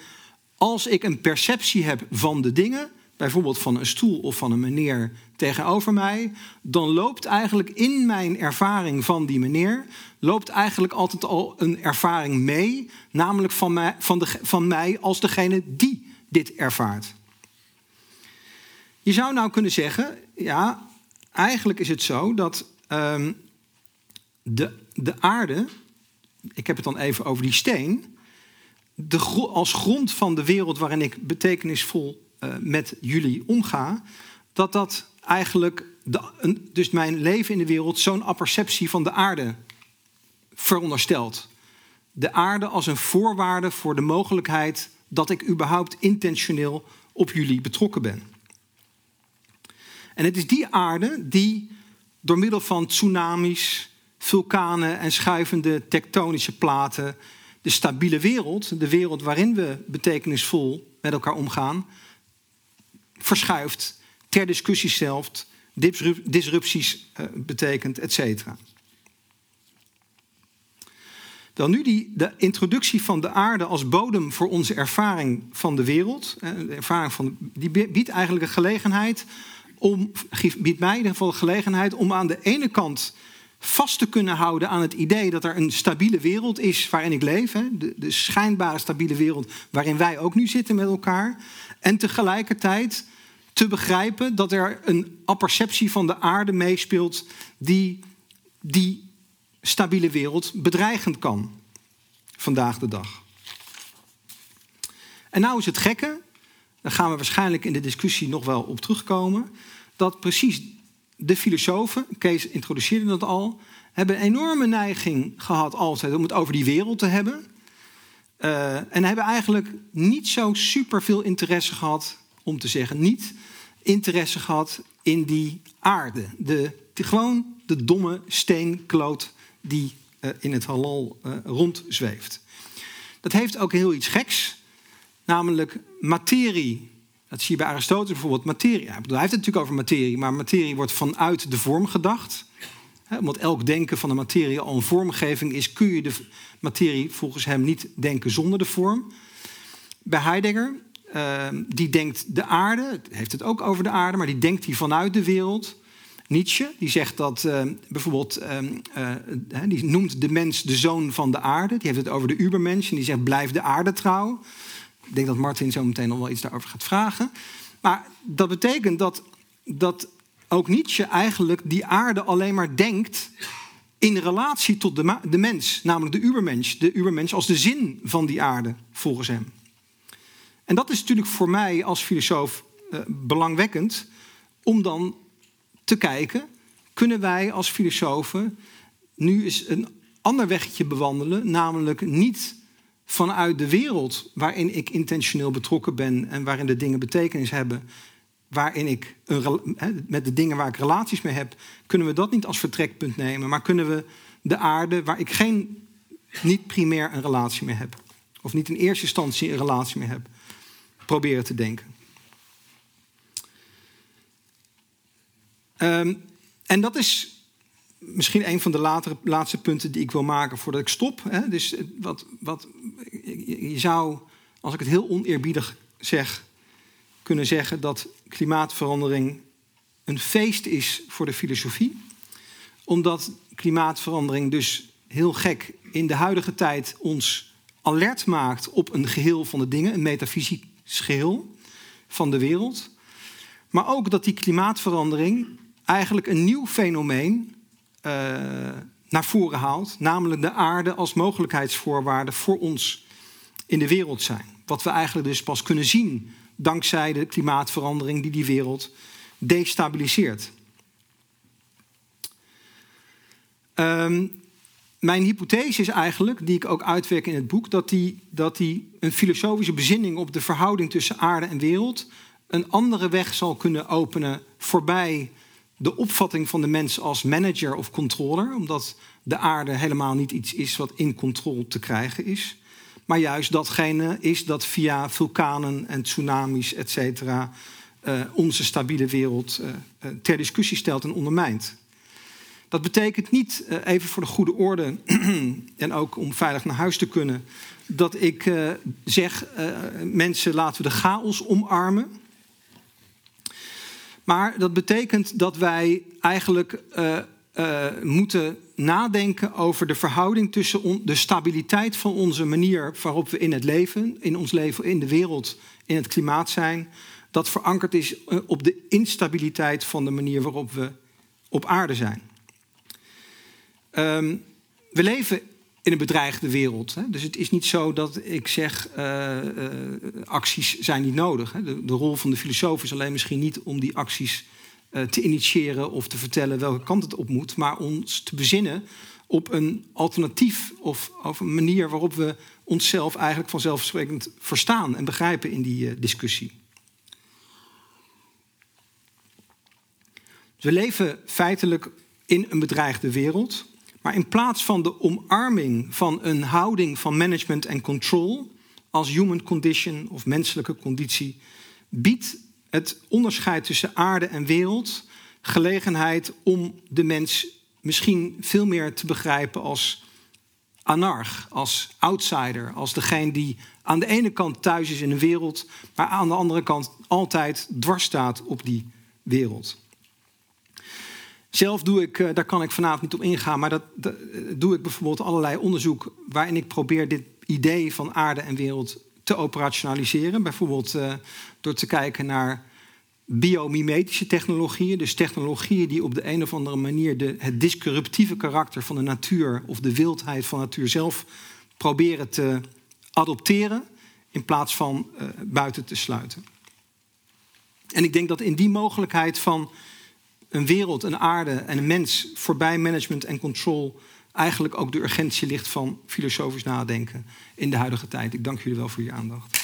als ik een perceptie heb van de dingen, bijvoorbeeld van een stoel of van een meneer tegenover mij, dan loopt eigenlijk in mijn ervaring van die meneer, loopt eigenlijk altijd al een ervaring mee, namelijk van mij, van de, van mij als degene die dit ervaart. Je zou nou kunnen zeggen, ja, eigenlijk is het zo dat um, de, de aarde, ik heb het dan even over die steen, de, als grond van de wereld waarin ik betekenisvol uh, met jullie omga, dat dat eigenlijk, de, dus mijn leven in de wereld, zo'n apperceptie van de aarde veronderstelt. De aarde als een voorwaarde voor de mogelijkheid dat ik überhaupt intentioneel op jullie betrokken ben. En het is die aarde die door middel van tsunamis, vulkanen en schuivende tektonische platen de stabiele wereld, de wereld waarin we betekenisvol met elkaar omgaan, verschuift, ter discussie stelt, disrupties uh, betekent, et. Dan nu die, de introductie van de aarde als bodem voor onze ervaring van de wereld. De ervaring van, die biedt eigenlijk een gelegenheid om, biedt mij in ieder geval de gelegenheid om aan de ene kant vast te kunnen houden aan het idee dat er een stabiele wereld is waarin ik leef. Hè? De, de schijnbare stabiele wereld waarin wij ook nu zitten met elkaar. En tegelijkertijd te begrijpen dat er een apperceptie van de aarde meespeelt die die stabiele wereld bedreigend kan vandaag de dag. En nou is het gekke, daar gaan we waarschijnlijk in de discussie nog wel op terugkomen, dat precies de filosofen, Kees introduceerde dat al, hebben een enorme neiging gehad altijd om het over die wereld te hebben. Uh, en hebben eigenlijk niet zo super veel interesse gehad, om te zeggen niet, interesse gehad in die aarde. De, gewoon de domme steenkloot die uh, in het halal uh, rondzweeft. Dat heeft ook heel iets geks, namelijk materie dat zie je bij Aristoteles bijvoorbeeld. Materie, hij heeft het natuurlijk over materie, maar materie wordt vanuit de vorm gedacht. omdat elk denken van de materie al een vormgeving is, kun je de materie volgens hem niet denken zonder de vorm. Bij Heidegger, uh, die denkt de aarde, heeft het ook over de aarde, maar die denkt die vanuit de wereld. Nietzsche, die zegt dat uh, bijvoorbeeld, uh, die noemt de mens de zoon van de aarde. Die heeft het over de ubermensch en die zegt blijf de aarde trouw. Ik denk dat Martin zo meteen nog wel iets daarover gaat vragen. Maar dat betekent dat, dat ook Nietzsche eigenlijk die aarde alleen maar denkt in relatie tot de, de mens, namelijk de ubermens. De ubermens als de zin van die aarde, volgens hem. En dat is natuurlijk voor mij als filosoof eh, belangwekkend om dan te kijken, kunnen wij als filosofen nu eens een ander weggetje bewandelen, namelijk niet vanuit de wereld waarin ik intentioneel betrokken ben en waarin de dingen betekenis hebben, waarin ik een, met de dingen waar ik relaties mee heb, kunnen we dat niet als vertrekpunt nemen, maar kunnen we de aarde waar ik geen, niet primair een relatie mee heb, of niet in eerste instantie een relatie mee heb, proberen te denken. Um, en dat is misschien een van de latere, laatste punten die ik wil maken voordat ik stop. Hè? Dus wat, wat, je zou, als ik het heel oneerbiedig zeg, kunnen zeggen dat klimaatverandering een feest is voor de filosofie. Omdat klimaatverandering dus heel gek in de huidige tijd ons alert maakt op een geheel van de dingen, een metafysisch geheel van de wereld. Maar ook dat die klimaatverandering eigenlijk een nieuw fenomeen uh, naar voren haalt, namelijk de aarde als mogelijkheidsvoorwaarde voor ons in de wereld zijn. Wat we eigenlijk dus pas kunnen zien dankzij de klimaatverandering die die wereld destabiliseert. Um, mijn hypothese is eigenlijk, die ik ook uitwerk in het boek, dat die, dat die een filosofische bezinning op de verhouding tussen aarde en wereld een andere weg zal kunnen openen voorbij de opvatting van de mens als manager of controller, omdat de aarde helemaal niet iets is wat in controle te krijgen is, maar juist datgene is dat via vulkanen en tsunamis, et cetera, uh, onze stabiele wereld uh, uh, ter discussie stelt en ondermijnt. Dat betekent niet, even voor de goede orde (clears throat) en ook om veilig naar huis te kunnen, dat ik zeg, mensen laten we de chaos omarmen. Maar dat betekent dat wij eigenlijk moeten nadenken over de verhouding tussen de stabiliteit van onze manier waarop we in het leven, in ons leven, in de wereld, in het klimaat zijn, dat verankerd is eh, op de instabiliteit van de manier waarop we op aarde zijn. Um, we leven in een bedreigde wereld. Hè? Dus het is niet zo dat ik zeg, uh, uh, acties zijn niet nodig. Hè? De, rol van de filosoof is alleen misschien niet om die acties uh, te initiëren of te vertellen welke kant het op moet, maar ons te bezinnen op een alternatief of, of een manier waarop we onszelf eigenlijk vanzelfsprekend verstaan en begrijpen in die discussie. We leven feitelijk in een bedreigde wereld. Maar in plaats van de omarming van een houding van management en control als human condition of menselijke conditie, biedt het onderscheid tussen aarde en wereld gelegenheid om de mens misschien veel meer te begrijpen als anarch, als outsider, als degene die aan de ene kant thuis is in een wereld, maar aan de andere kant altijd dwars staat op die wereld. Zelf doe ik, eh, daar kan ik vanavond niet op ingaan, maar dat, eh, doe ik bijvoorbeeld allerlei onderzoek waarin ik probeer dit idee van aarde en wereld te operationaliseren. Bijvoorbeeld uh, door te kijken naar biomimetische technologieën, dus technologieën die op de een of andere manier de, het disruptieve karakter van de natuur of de wildheid van de natuur zelf proberen te adopteren in plaats van buiten te sluiten. En ik denk dat in die mogelijkheid van een wereld, een aarde en een mens voorbij management en control eigenlijk ook de urgentie ligt van filosofisch nadenken in de huidige tijd. Ik dank jullie wel voor je aandacht.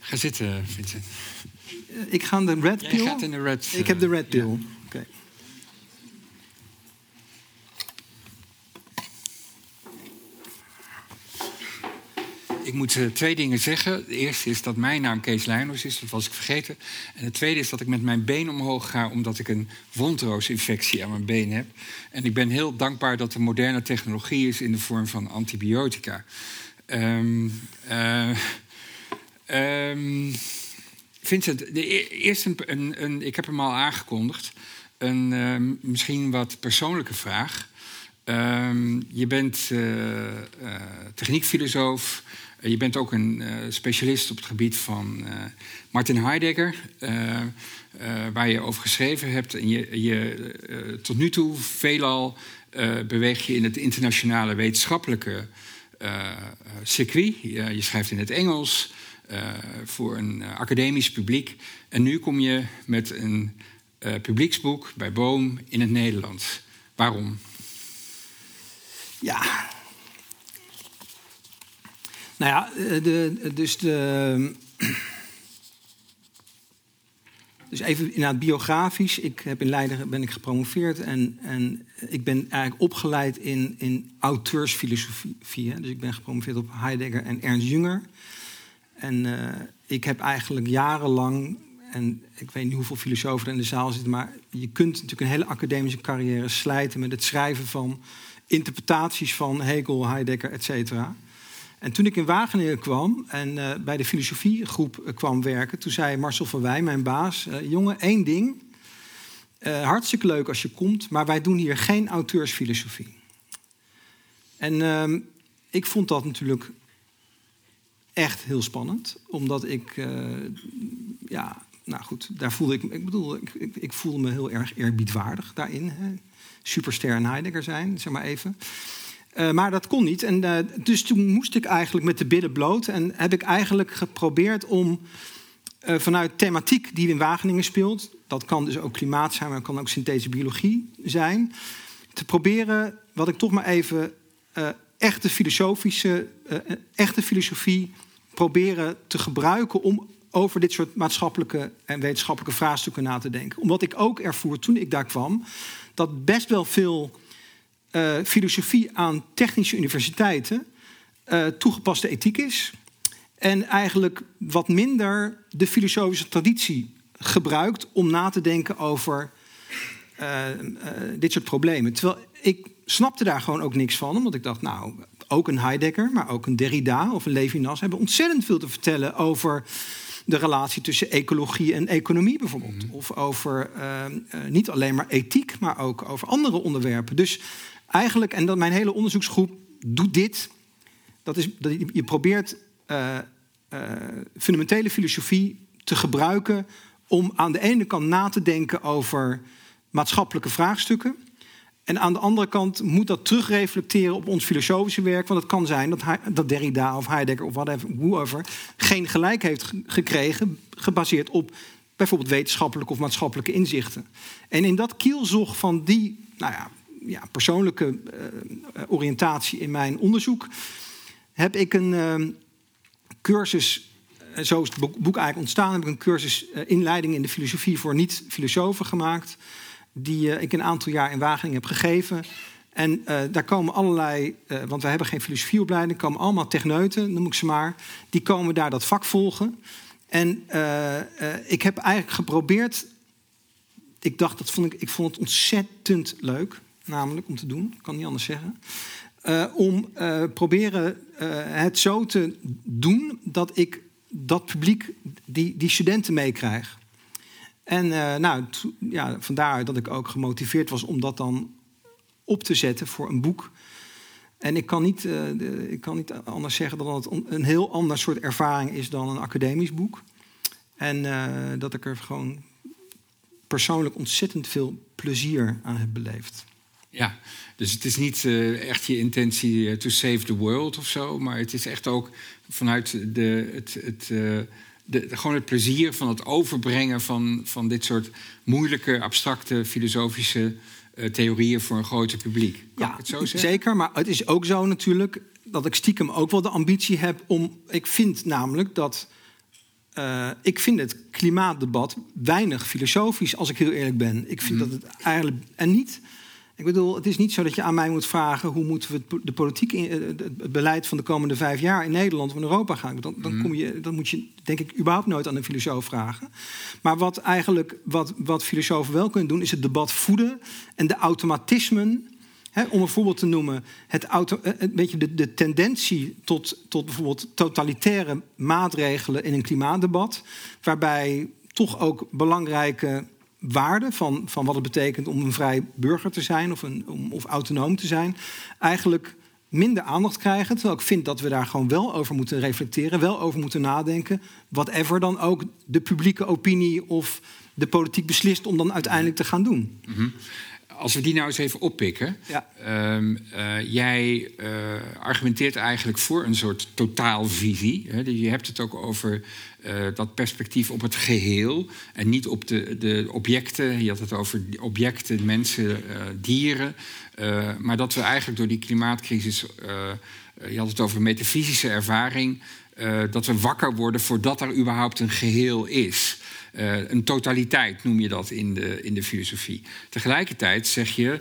Ga zitten, Vincent. Ik ga de red pill. gaat in de red. Ik heb de red pill. Ja. Okay. Ik moet uh, twee dingen zeggen. De eerste is dat mijn naam Kees Leijners is, dat was ik vergeten. En het tweede is dat ik met mijn been omhoog ga omdat ik een wondroosinfectie aan mijn been heb. En ik ben heel dankbaar dat er moderne technologie is in de vorm van antibiotica. Um, uh, Vincent, de, e-, eerst een, een, ik heb hem al aangekondigd. Een uh, misschien wat persoonlijke vraag. Je bent uh, techniekfilosoof. Uh, je bent ook een specialist op het gebied van Martin Heidegger. waar je over geschreven hebt. En je, je tot nu toe veelal beweeg je in het internationale wetenschappelijke circuit. je schrijft in het Engels. voor een academisch publiek. En nu kom je met een publieksboek bij Boom in het Nederlands. Waarom? Ja. Nou ja, eh, de, dus de. (clears throat) Dus even biografisch. Ik heb in Leiden ben ik gepromoveerd en, en ik ben eigenlijk opgeleid in, in auteursfilosofie. Dus ik ben gepromoveerd op Heidegger en Ernst Jünger. En uh, ik heb eigenlijk jarenlang, en ik weet niet hoeveel filosofen er in de zaal zitten, maar je kunt natuurlijk een hele academische carrière slijten met het schrijven van interpretaties van Hegel, Heidegger, et cetera. En toen ik in Wageningen kwam en uh, bij de filosofiegroep uh, kwam werken, toen zei Marcel van Wij, mijn baas, uh, jongen, één ding. hartstikke leuk als je komt, maar wij doen hier geen auteursfilosofie. En ehm, ik vond dat natuurlijk echt heel spannend, omdat ik, ja, nou goed, daar voelde ik, ik bedoel, ik, ik, ik voelde me heel erg eerbiedwaardig daarin. Hè superster en Heidegger zijn, zeg maar even. Uh, maar dat kon niet. En, uh, dus toen moest ik eigenlijk met de billen bloot. En heb ik eigenlijk geprobeerd om uh, vanuit thematiek die in Wageningen speelt... dat kan dus ook klimaat zijn, maar kan ook synthetische biologie zijn... te proberen, wat ik toch maar even echte filosofische, echte filosofie proberen te gebruiken om over dit soort maatschappelijke en wetenschappelijke vraagstukken na te denken. Omdat ik ook ervoer toen ik daar kwam dat best wel veel uh, filosofie aan technische universiteiten uh, toegepaste ethiek is. En eigenlijk wat minder de filosofische traditie gebruikt om na te denken over uh, dit soort problemen. Terwijl ik snapte daar gewoon ook niks van, omdat ik dacht, nou, ook een Heidegger, maar ook een Derrida of een Levinas hebben ontzettend veel te vertellen over de relatie tussen ecologie en economie bijvoorbeeld. Mm. Of over uh, niet alleen maar ethiek, maar ook over andere onderwerpen. Dus eigenlijk, en dat mijn hele onderzoeksgroep doet dit. Dat is, dat je probeert uh, fundamentele filosofie te gebruiken om aan de ene kant na te denken over maatschappelijke vraagstukken. En aan de andere kant moet dat terugreflecteren op ons filosofische werk. Want het kan zijn dat, dat Derrida of Heidegger of whatever, whoever geen gelijk heeft gekregen. gebaseerd op bijvoorbeeld wetenschappelijke of maatschappelijke inzichten. En in dat kielzog van die nou ja, ja, persoonlijke uh, oriëntatie in mijn onderzoek heb ik een uh, cursus. Zo is het boek eigenlijk ontstaan. Heb ik een cursus inleiding in de filosofie voor niet-filosofen gemaakt die ik een aantal jaar in Wageningen heb gegeven. En daar komen allerlei, want we hebben geen filosofieopleiding, komen allemaal techneuten, noem ik ze maar. Die komen daar dat vak volgen. En ik heb eigenlijk geprobeerd, ik dacht, dat vond ik, ik vond het ontzettend leuk, namelijk om te doen, kan niet anders zeggen. om proberen het zo te doen dat ik dat publiek, die, die studenten meekrijg. En nou, ja, vandaar dat ik ook gemotiveerd was om dat dan op te zetten voor een boek. En ik kan niet, ik kan niet anders zeggen dan dat het een heel ander soort ervaring is dan een academisch boek. En dat ik er gewoon persoonlijk ontzettend veel plezier aan heb beleefd. Ja, dus het is niet uh, echt je intentie to save the world of zo, maar het is echt ook vanuit de, het, het de, gewoon het plezier van het overbrengen van, van dit soort moeilijke, abstracte, filosofische uh, theorieën voor een groter publiek. Kan ja, ik het zo zeggen? Zeker, maar het is ook zo natuurlijk dat ik stiekem ook wel de ambitie heb om. Ik vind namelijk dat. Uh, ik vind het klimaatdebat weinig filosofisch, als ik heel eerlijk ben. Ik vind mm. dat het eigenlijk. En niet ik bedoel, het is niet zo dat je aan mij moet vragen hoe moeten we de politiek, in, eh, het beleid van de komende vijf jaar in Nederland of in Europa gaan. Dan, dan, mhm. kom je, dan moet je, denk ik, überhaupt nooit aan een filosoof vragen. Maar wat eigenlijk, wat, wat filosofen wel kunnen doen, is het debat voeden en de automatismen. om een voorbeeld te noemen, het auto, eh, een beetje de, de tendentie tot, tot bijvoorbeeld totalitaire maatregelen in een klimaatdebat, waarbij toch ook belangrijke waarde van, van wat het betekent om een vrij burger te zijn of, een, om, of autonoom te zijn, eigenlijk minder aandacht krijgen. Terwijl ik vind dat we daar gewoon wel over moeten reflecteren, wel over moeten nadenken. Whatever dan ook de publieke opinie of de politiek beslist om dan uiteindelijk te gaan doen. Mm als we die nou eens even oppikken. Ja. Um, uh, jij uh, argumenteert eigenlijk voor een soort totaalvisie. Hè? Je hebt het ook over uh, dat perspectief op het geheel en niet op de, de objecten. Je had het over objecten, mensen, dieren. maar dat we eigenlijk door die klimaatcrisis. je had het over metafysische ervaring. dat we wakker worden voordat er überhaupt een geheel is. Een totaliteit noem je dat in de, in de filosofie. Tegelijkertijd zeg je,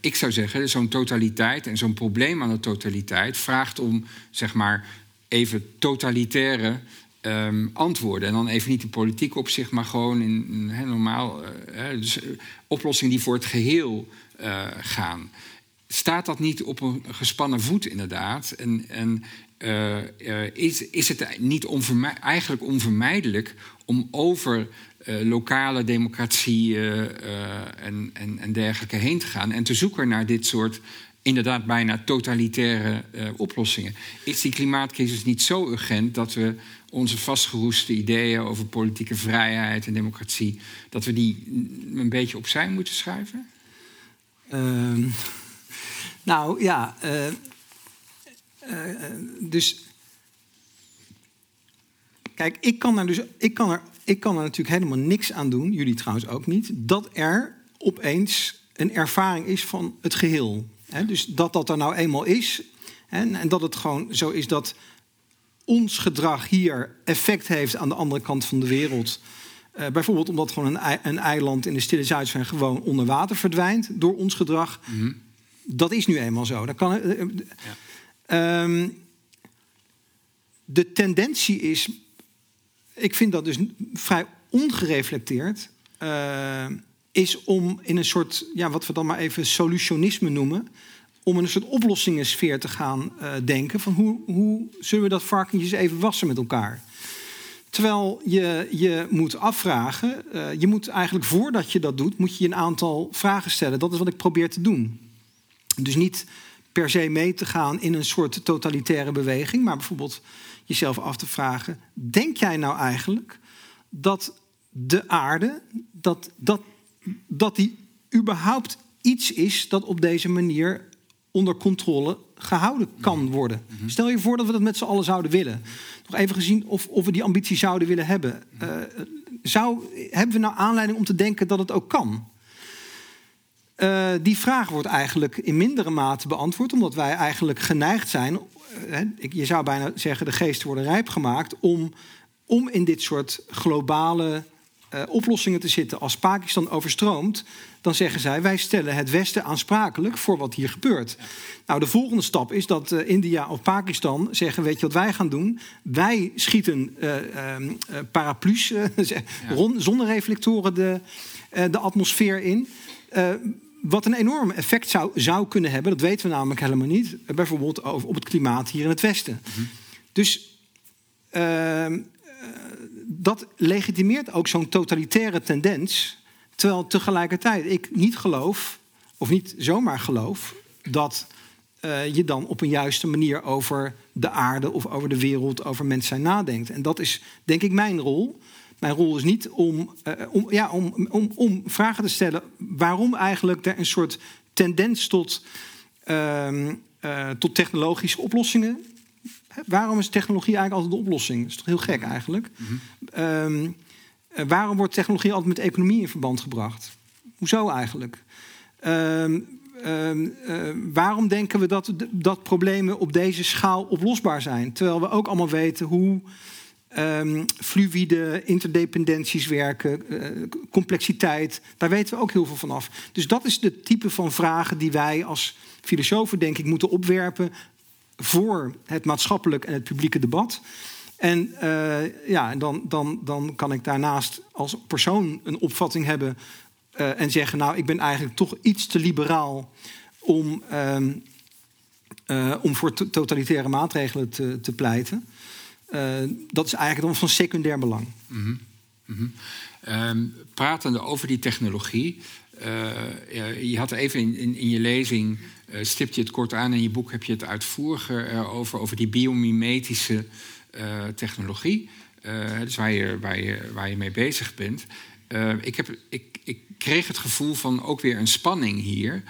ik zou zeggen, zo'n totaliteit en zo'n probleem aan de totaliteit vraagt om, zeg maar, even totalitaire um, antwoorden. En dan even niet de politiek op zich, maar gewoon in, he, normaal, uh, dus, oplossingen die voor het geheel gaan. Staat dat niet op een gespannen voet, inderdaad? En, en uh, is, is het niet eigenlijk onvermijdelijk om over uh, lokale democratie en, en, en, dergelijke heen te gaan en te zoeken naar dit soort inderdaad bijna totalitaire oplossingen. Is die klimaatcrisis niet zo urgent dat we onze vastgeroeste ideeën over politieke vrijheid en democratie, dat we die een beetje opzij moeten schuiven? Ehm, nou ja, uh, dus. Kijk, ik kan, er dus, ik, kan er, ik kan er natuurlijk helemaal niks aan doen, jullie trouwens ook niet, dat er opeens een ervaring is van het geheel. Dus dat dat er nou eenmaal is. Hè? En dat het gewoon zo is dat ons gedrag hier effect heeft aan de andere kant van de wereld. Uh, bijvoorbeeld omdat gewoon een, een, eiland in de Stille Zuidzee gewoon onder water verdwijnt door ons gedrag. Mm -hmm. Dat is nu eenmaal zo. Dat kan, uh, ja. um, de tendentie is, ik vind dat dus vrij ongereflecteerd, uh, is om in een soort, ja, wat we dan maar even solutionisme noemen, om in een soort oplossingensfeer te gaan uh, denken van hoe, hoe zullen we dat varkentjes even wassen met elkaar. Terwijl je je moet afvragen, uh, je moet eigenlijk voordat je dat doet, moet je een aantal vragen stellen. Dat is wat ik probeer te doen. Dus niet per se mee te gaan in een soort totalitaire beweging, maar bijvoorbeeld jezelf af te vragen: denk jij nou eigenlijk dat de aarde, dat, dat, dat die überhaupt iets is dat op deze manier onder controle gehouden kan worden. Mm -hmm. Stel je voor dat we dat met z'n allen zouden willen. Nog even gezien of, of we die ambitie zouden willen hebben. Uh, zou, hebben we nou aanleiding om te denken dat het ook kan? Uh, die vraag wordt eigenlijk in mindere mate beantwoord, omdat wij eigenlijk geneigd zijn, uh, je zou bijna zeggen, de geesten worden rijp gemaakt om, om in dit soort globale uh, oplossingen te zitten. Als Pakistan overstroomt, dan zeggen zij: wij stellen het Westen aansprakelijk voor wat hier gebeurt. Nou, de volgende stap is dat uh, India of Pakistan zeggen: weet je wat wij gaan doen? Wij schieten uh, paraplu's, (laughs) ja. zonnereflectoren de, de atmosfeer in. wat een enorm effect zou, zou kunnen hebben, dat weten we namelijk helemaal niet. bijvoorbeeld over, op het klimaat hier in het Westen. Mm -hmm. Dus ehm, dat legitimeert ook zo'n totalitaire tendens. Terwijl tegelijkertijd ik niet geloof, of niet zomaar geloof, dat uh, je dan op een juiste manier over de aarde of over de wereld, over mens zijn nadenkt. En dat is denk ik mijn rol. Mijn rol is niet om, uh, om, ja, om, om, om vragen te stellen waarom eigenlijk er een soort tendens tot, uh, tot technologische oplossingen Waarom is technologie eigenlijk altijd de oplossing? Dat is toch heel gek eigenlijk? Mm -hmm. um, waarom wordt technologie altijd met economie in verband gebracht? Hoezo eigenlijk? Um, um, uh, waarom denken we dat, dat problemen op deze schaal oplosbaar zijn? Terwijl we ook allemaal weten hoe fluïde interdependenties werken, uh, complexiteit, daar weten we ook heel veel van af. Dus dat is de type van vragen die wij als filosofen, denk ik, moeten opwerpen voor het maatschappelijk en het publieke debat. En uh, ja, dan, dan, dan kan ik daarnaast als persoon een opvatting hebben uh, en zeggen: Nou, ik ben eigenlijk toch iets te liberaal om, uh, om voor totalitaire maatregelen te, te pleiten. dat is eigenlijk dan van secundair belang. Mm -hmm. Pratende over die technologie. je had even in, in, je lezing stipt je het kort aan in je boek, heb je het uitvoeriger over, over die biomimetische uh, technologie. Dus waar je, waar, je, waar je mee bezig bent. ik, heb, ik, ik kreeg het gevoel van ook weer een spanning hier.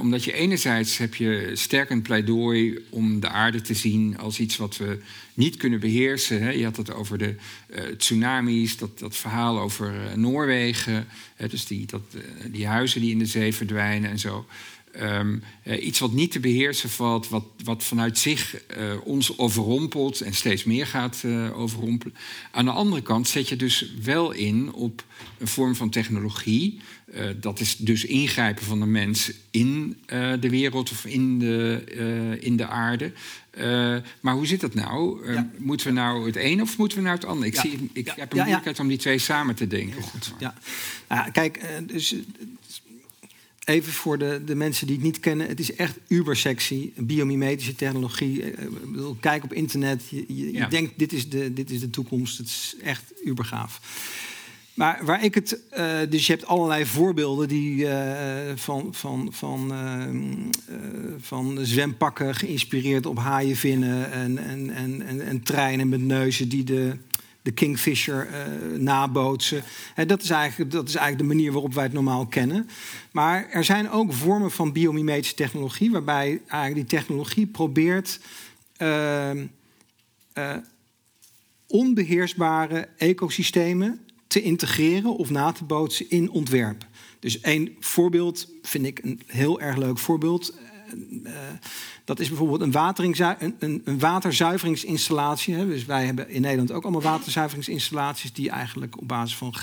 omdat je enerzijds heb je sterk een pleidooi om de aarde te zien als iets wat we niet kunnen beheersen. Hè. Je had het over de tsunamis, dat, dat verhaal over Noorwegen. Hè, dus die, dat, die huizen die in de zee verdwijnen en zo. Um, uh, iets wat niet te beheersen valt, wat, wat vanuit zich uh, ons overrompelt en steeds meer gaat uh, overrompelen. Aan de andere kant zet je dus wel in op een vorm van technologie. dat is dus ingrijpen van de mens in de wereld of in de, in de aarde. maar hoe zit dat nou? Ja. Moeten we nou het een of moeten we nou het ander? Ik, ja. zie, ik ja. heb een moeilijkheid om die twee samen te denken. Goed. Ja. kijk, dus Even voor de, de mensen die het niet kennen, het is echt uber sexy. Biomimetische technologie. Ik bedoel, kijk op internet. Je, je, ja. je, denkt, dit is, de, dit is de toekomst. Het is echt uber gaaf. Maar waar ik het. Uh, dus je hebt allerlei voorbeelden die uh, van, van, van, uh, van zwempakken geïnspireerd op haaienvinnen en, en, en, en, en treinen met neuzen die de de Kingfisher uh, nabootsen. Dat, is eigenlijk, dat is eigenlijk de manier waarop wij het normaal kennen. Maar er zijn ook vormen van biomimetische technologie, waarbij eigenlijk die technologie probeert uh, uh, onbeheersbare ecosystemen te integreren of na te bootsen in ontwerp. Dus één voorbeeld vind ik een heel erg leuk voorbeeld. Uh, dat is bijvoorbeeld een, een, een, een waterzuiveringsinstallatie. Hè. Dus wij hebben in Nederland ook allemaal waterzuiveringsinstallaties die eigenlijk op basis van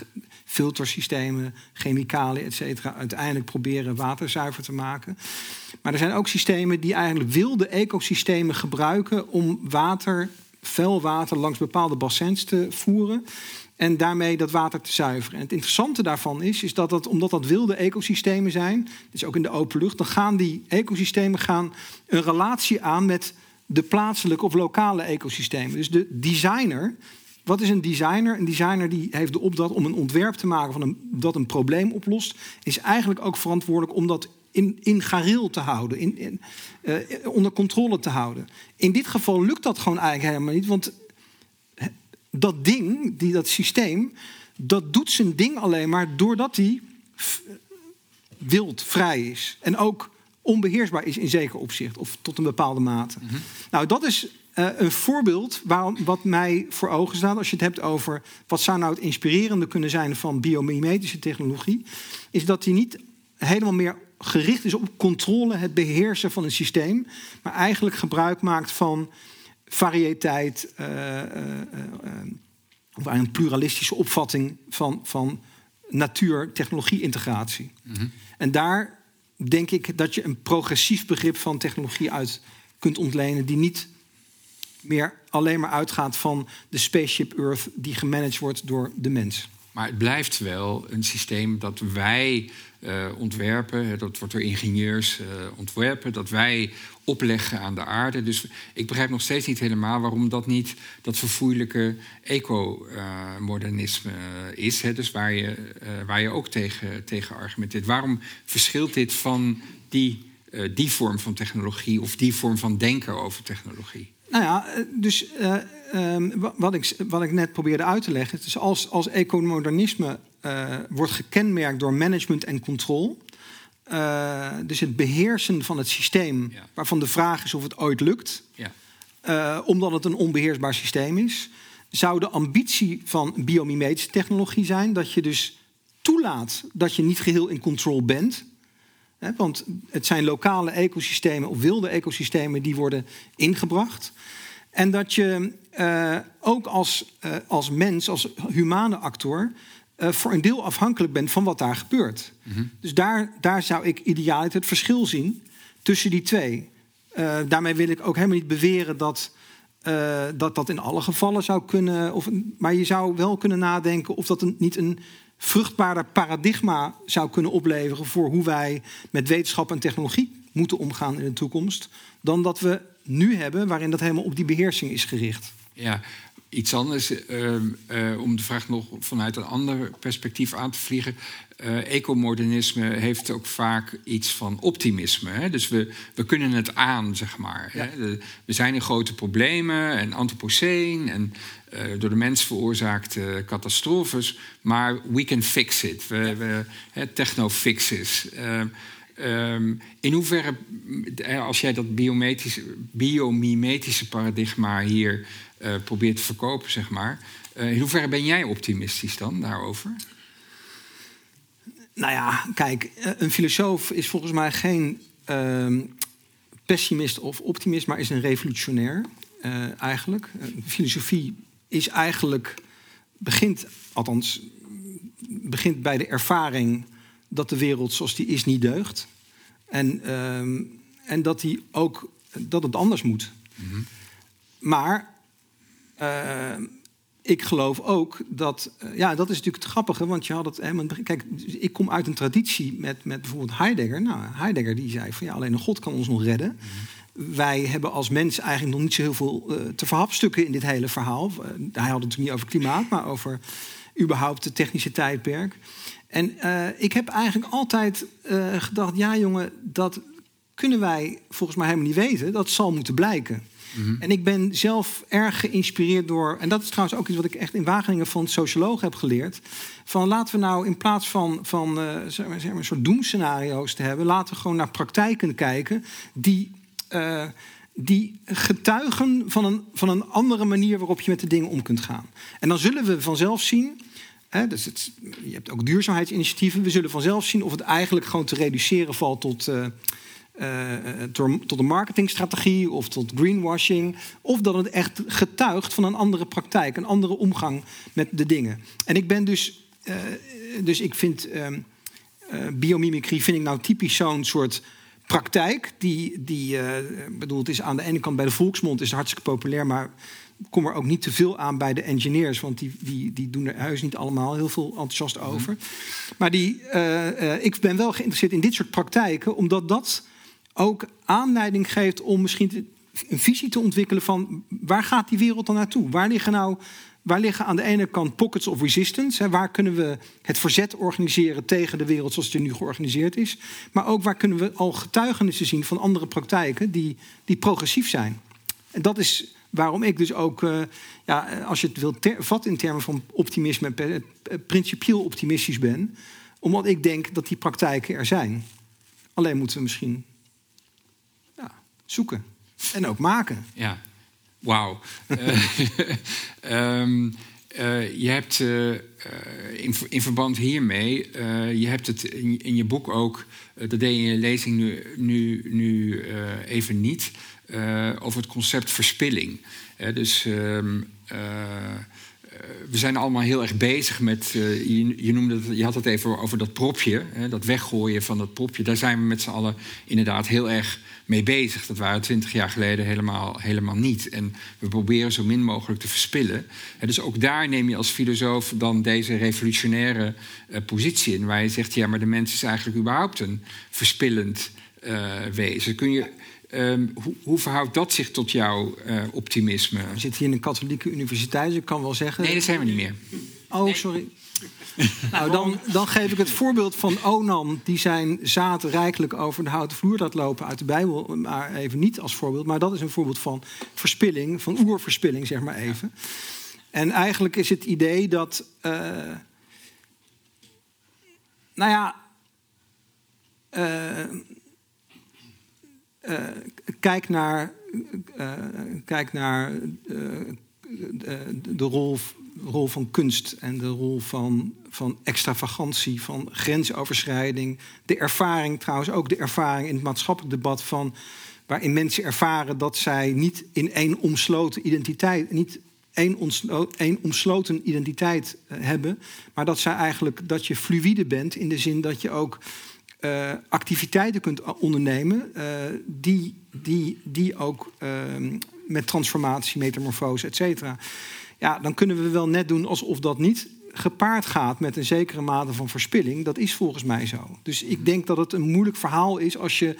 filtersystemen, chemicaliën, et uiteindelijk proberen water zuiver te maken. Maar er zijn ook systemen die eigenlijk wilde ecosystemen gebruiken om water, vuil water langs bepaalde bassins te voeren en daarmee dat water te zuiveren. En het interessante daarvan is, is dat, dat omdat dat wilde ecosystemen zijn, dus ook in de open lucht, dan gaan die ecosystemen gaan een relatie aan met de plaatselijke of lokale ecosystemen. Dus de designer, wat is een designer? Een designer die heeft de opdracht om een ontwerp te maken van een, dat een probleem oplost, is eigenlijk ook verantwoordelijk om dat in, in gareel te houden, in, uh, onder controle te houden. In dit geval lukt dat gewoon eigenlijk helemaal niet, want dat ding, die, dat systeem, dat doet zijn ding alleen maar doordat hij wild, vrij is. En ook onbeheersbaar is in zeker opzicht, of tot een bepaalde mate. Mhm. Nou, dat is uh, een voorbeeld waarom, wat mij voor ogen staat als je het hebt over wat zou nou het inspirerende kunnen zijn van biomimetische technologie, is dat die niet helemaal meer gericht is op controle, het beheersen van een systeem, maar eigenlijk gebruik maakt van variëteit, uh, of een pluralistische opvatting van, van natuur-technologie-integratie. Mhm. En daar denk ik dat je een progressief begrip van technologie uit kunt ontlenen, die niet meer alleen maar uitgaat van de spaceship Earth die gemanaged wordt door de mens. Maar het blijft wel een systeem dat wij ontwerpen, dat wordt door ingenieurs uh, ontwerpen, dat wij opleggen aan de aarde. Dus ik begrijp nog steeds niet helemaal waarom dat niet dat verfoeilijke eco-modernisme uh, is. Hè, dus waar je, waar je ook tegen, tegen argumenteert. Waarom verschilt dit van die, die vorm van technologie of die vorm van denken over technologie? Nou ja, dus um, wat, ik, wat ik net probeerde uit te leggen, is als, als ecomodernisme uh, wordt gekenmerkt door management en controle. Uh, dus het beheersen van het systeem, waarvan de vraag is of het ooit lukt, ja. uh, omdat het een onbeheersbaar systeem is, zou de ambitie van biomimetische technologie zijn dat je dus toelaat dat je niet geheel in controle bent. Hè, want het zijn lokale ecosystemen of wilde ecosystemen die worden ingebracht. En dat je uh, ook als, als mens, als humane actor, uh, voor een deel afhankelijk bent van wat daar gebeurt. Mm -hmm. Dus daar, daar zou ik ideaal het verschil zien tussen die twee. daarmee wil ik ook helemaal niet beweren dat dat, dat in alle gevallen zou kunnen. Of, maar je zou wel kunnen nadenken of dat een, niet een vruchtbaarder paradigma zou kunnen opleveren voor hoe wij met wetenschap en technologie moeten omgaan in de toekomst. Dan dat we nu hebben, waarin dat helemaal op die beheersing is gericht. Ja, iets anders, uh, uh, om de vraag nog vanuit een ander perspectief aan te vliegen. Uh, ecomodernisme heeft ook vaak iets van optimisme. Hè? Dus we, we kunnen het aan, zeg maar. Ja. Hè? we zijn in grote problemen en antropoceen en door de mens veroorzaakte catastrofes. Maar we can fix it. We, we, techno-fixes. Um, in hoeverre, eh, als jij dat biomimetische paradigma hier uh, probeert te verkopen, zeg maar, uh, in hoeverre ben jij optimistisch dan daarover? Nou ja, kijk, een filosoof is volgens mij geen uh, pessimist of optimist, maar is een revolutionair eigenlijk. filosofie is eigenlijk, begint, althans, begint bij de ervaring dat de wereld zoals die is niet deugt. En, um, en dat, die ook, dat het anders moet. Mm -hmm. Maar uh, ik geloof ook dat. Uh, ja, dat is natuurlijk het grappige, want je had het. Hè, kijk, ik kom uit een traditie met, met bijvoorbeeld Heidegger. Nou, Heidegger die zei van ja, alleen een God kan ons nog redden. Mm -hmm. Wij hebben als mens eigenlijk nog niet zo heel veel uh, te verhapstukken in dit hele verhaal. hij had het natuurlijk niet over klimaat, maar over überhaupt het technische tijdperk. En uh, ik heb eigenlijk altijd uh, gedacht, ja jongen, dat kunnen wij volgens mij helemaal niet weten. Dat zal moeten blijken. Mm -hmm. En ik ben zelf erg geïnspireerd door, en dat is trouwens ook iets wat ik echt in Wageningen van socioloog heb geleerd. Van laten we nou in plaats van, van uh, zeg maar, zeg maar, een soort doemscenario's te hebben, laten we gewoon naar praktijken kijken die, die getuigen van een, van een andere manier waarop je met de dingen om kunt gaan. En dan zullen we vanzelf zien Dus je hebt ook duurzaamheidsinitiatieven. We zullen vanzelf zien of het eigenlijk gewoon te reduceren valt tot, uh, uh, tot een marketingstrategie of tot greenwashing. Of dat het echt getuigt van een andere praktijk, een andere omgang met de dingen. En ik ben dus, dus ik vind ehm, biomimicry vind ik nou typisch zo'n soort praktijk. Die, die bedoel, het is aan de ene kant bij de volksmond is hartstikke populair, maar kom er ook niet te veel aan bij de engineers, want die, die, die doen er huis niet allemaal heel veel enthousiast mhm. over. Maar die, uh, uh, ik ben wel geïnteresseerd in dit soort praktijken, omdat dat ook aanleiding geeft om misschien een visie te ontwikkelen van waar gaat die wereld dan naartoe? Waar liggen nou waar liggen aan de ene kant pockets of resistance? Hè, waar kunnen we het verzet organiseren tegen de wereld zoals het nu georganiseerd is? Maar ook waar kunnen we al getuigenissen zien van andere praktijken die, die progressief zijn? En dat is Waarom ik dus ook, uh, ja, als je het wilt vatten in termen van optimisme, uh, principieel optimistisch ben. Omdat ik denk dat die praktijken er zijn. Alleen moeten we misschien zoeken en ook maken. Ja, wauw. um, (laughs) (laughs) je hebt in, in, verband hiermee, je hebt het in, in je boek ook, dat deed je in je lezing nu, nu, nu even niet. Uh, over het concept verspilling. Dus um, uh, we zijn allemaal heel erg bezig met. Je, noemde het, je had het even over dat propje, dat weggooien van dat propje. Daar zijn we met z'n allen inderdaad heel erg mee bezig. Dat waren twintig jaar geleden helemaal, helemaal niet. En we proberen zo min mogelijk te verspillen. dus ook daar neem je als filosoof dan deze revolutionaire positie in, waar je zegt: ja, maar de mens is eigenlijk überhaupt een verspillend wezen. Kun je Um, hoe, hoe, verhoudt dat zich tot jouw uh, optimisme? We zitten hier in een katholieke universiteit, dus ik kan wel zeggen... Nee, dat zijn we niet meer. Oh, sorry. (laughs) nou, dan, dan, geef ik het voorbeeld van Onan, die zijn zaad rijkelijk over de houten vloer laat lopen uit de Bijbel. Maar even niet als voorbeeld, maar dat is een voorbeeld van verspilling, van oerverspilling, zeg maar even. En eigenlijk is het idee dat. Uh, nou ja. Uh, uh, kijk naar, uh, kijk naar de, de rol, rol, van kunst en de rol van, van extravagantie, van grensoverschrijding. De ervaring, trouwens ook de ervaring in het maatschappelijk debat van waarin mensen ervaren dat zij niet in één omsloten identiteit, niet één, één omsloten identiteit hebben, maar dat zij eigenlijk dat je fluïde bent in de zin dat je ook uh, activiteiten kunt ondernemen uh, die, die, die ook uh, met transformatie, metamorfose, et cetera. Ja, dan kunnen we wel net doen alsof dat niet gepaard gaat met een zekere mate van verspilling. Dat is volgens mij zo. Dus ik denk dat het een moeilijk verhaal is als je,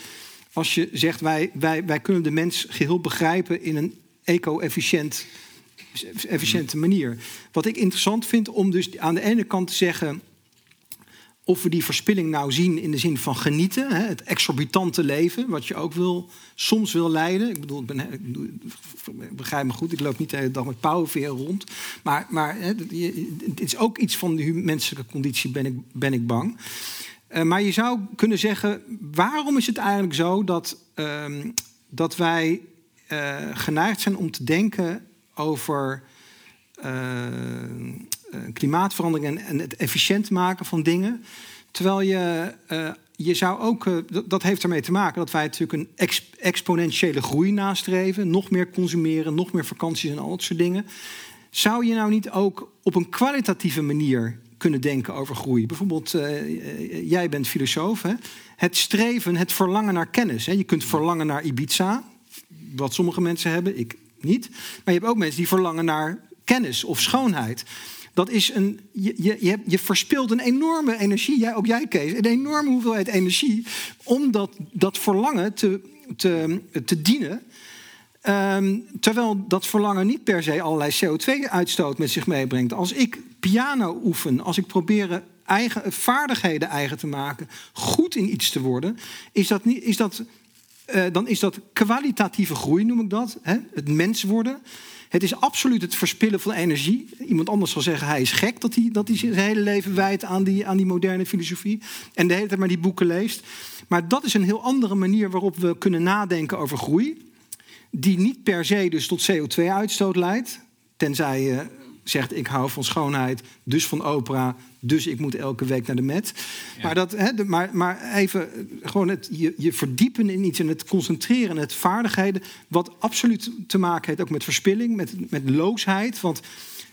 als je zegt wij, wij, wij kunnen de mens geheel begrijpen in een eco-efficiënt efficiënte manier. Wat ik interessant vind om dus aan de ene kant te zeggen of we die verspilling nou zien in de zin van genieten, hè, het exorbitante leven, wat je ook wil, soms wil leiden. Ik bedoel, ik, ben, ik begrijp me goed, ik loop niet de hele dag met pauwenveer rond. Maar, maar hè, het is ook iets van de menselijke conditie, ben ik, ben ik bang. Uh, maar je zou kunnen zeggen, waarom is het eigenlijk zo dat, uh, dat wij uh, geneigd zijn om te denken over eh, klimaatverandering en, het efficiënt maken van dingen. Terwijl je, uh, je zou ook, uh, dat heeft ermee te maken dat wij natuurlijk een ex exponentiële groei nastreven. Nog meer consumeren, nog meer vakanties en al dat soort dingen. Zou je nou niet ook op een kwalitatieve manier kunnen denken over groei? Bijvoorbeeld, jij bent filosoof. Hè? Het streven, het verlangen naar kennis. Hè? Je kunt verlangen naar Ibiza, wat sommige mensen hebben, ik niet. Maar je hebt ook mensen die verlangen naar kennis of schoonheid. Dat is een, je, je, je, verspilt een enorme energie, jij, ook jij Kees, een enorme hoeveelheid energie om dat, dat verlangen te, te, te dienen. Um, terwijl dat verlangen niet per se allerlei CO2-uitstoot met zich meebrengt. Als ik piano oefen, als ik probeer eigen, vaardigheden eigen te maken, goed in iets te worden, is dat, niet, is dat, uh, dan is dat kwalitatieve groei, noem ik dat. Hè? Het mens worden. Het is absoluut het verspillen van energie. Iemand anders zal zeggen, hij is gek dat hij, dat hij zijn hele leven wijdt aan die, aan die moderne filosofie. En de hele tijd maar die boeken leest. Maar dat is een heel andere manier waarop we kunnen nadenken over groei. Die niet per se dus tot CO2-uitstoot leidt. Tenzij je zegt ik hou van schoonheid, dus van opera, dus ik moet elke week naar de Met. Maar, dat, hè, maar, maar even eh, gewoon het, je, je verdiepen in iets en het concentreren, het vaardigheden, wat absoluut te maken heeft ook met verspilling, met, met loosheid. Want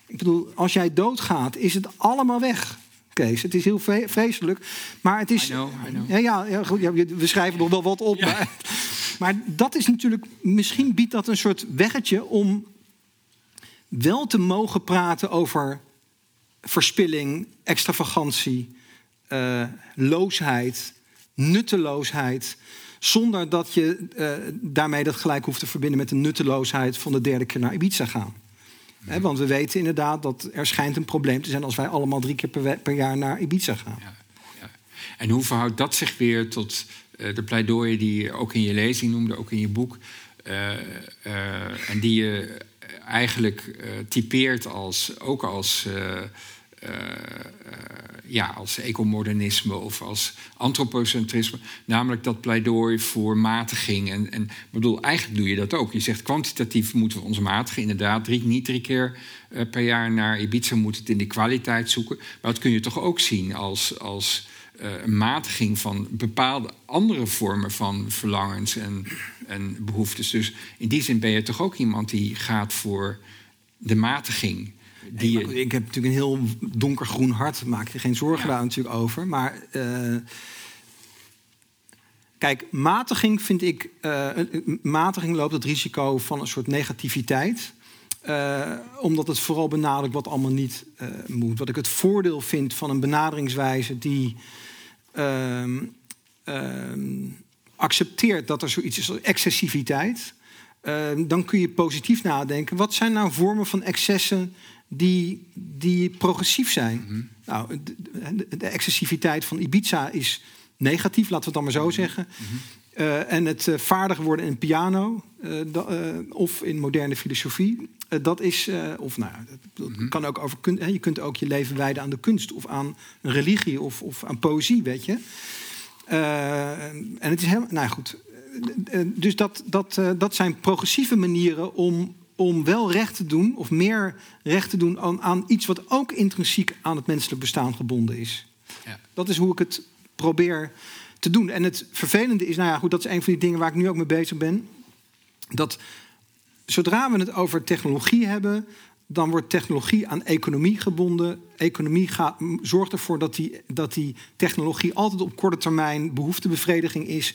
ik bedoel, als jij doodgaat, is het allemaal weg. Kees, het is heel vreselijk. Maar het is. I know, I know. Ja, ja, ja, goed, ja, we schrijven nog wel wat op. Ja. Maar, maar dat is natuurlijk. Misschien biedt dat een soort weggetje om wel te mogen praten over verspilling, extravagantie, eh, loosheid, nutteloosheid. Zonder dat je eh, daarmee dat gelijk hoeft te verbinden met de nutteloosheid van de derde keer naar Ibiza gaan. Want we weten inderdaad dat er schijnt een probleem te zijn als wij allemaal drie keer per, jaar naar Ibiza gaan. Ja, ja. En hoe verhoudt dat zich weer tot eh, de pleidooien die je ook in je lezing noemde, ook in je boek, en die je eigenlijk eh, typeert als, ook als, eh, eh, ja, als ecomodernisme of als antropocentrisme, namelijk dat pleidooi voor matiging. En, en ik bedoel, eigenlijk doe je dat ook. Je zegt kwantitatief moeten we ons matigen, inderdaad, drie, niet drie keer per jaar naar Ibiza moet het in de kwaliteit zoeken. Maar dat kun je toch ook zien als, als een matiging van bepaalde andere vormen van verlangens en, en behoeftes. Dus in die zin ben je toch ook iemand die gaat voor de matiging. Die ik heb natuurlijk een heel donkergroen hart, maak je geen zorgen Ja. daar natuurlijk over. Maar eh, kijk, matiging vind ik. eh, matiging loopt het risico van een soort negativiteit. Eh, omdat het vooral benadrukt wat allemaal niet eh, moet. Wat ik het voordeel vind van een benaderingswijze die ehm, ehm, accepteert dat er zoiets is als excessiviteit. Ehm, dan kun je positief nadenken. Wat zijn nou vormen van excessen die, die progressief zijn? Nou, de, excessiviteit van Ibiza is negatief, laten we het dan maar zo zeggen. Eh, en het eh, vaardig worden in piano eh, of in moderne filosofie, dat is, of nou, dat, dat kan ook over kun, hè, je kunt ook je leven wijden aan de kunst of aan een religie of, of aan poëzie, weet je. En het is helemaal, nou goed. Dus dat, dat, dat zijn progressieve manieren om, om wel recht te doen, of meer recht te doen aan, aan iets wat ook intrinsiek aan het menselijk bestaan gebonden is. Ja. Dat is hoe ik het probeer te doen. En het vervelende is, nou ja, goed, dat is een van die dingen waar ik nu ook mee bezig ben. Dat zodra we het over technologie hebben, dan wordt technologie aan economie gebonden. Economie gaat, zorgt ervoor dat die, dat die technologie altijd op korte termijn behoeftebevrediging is.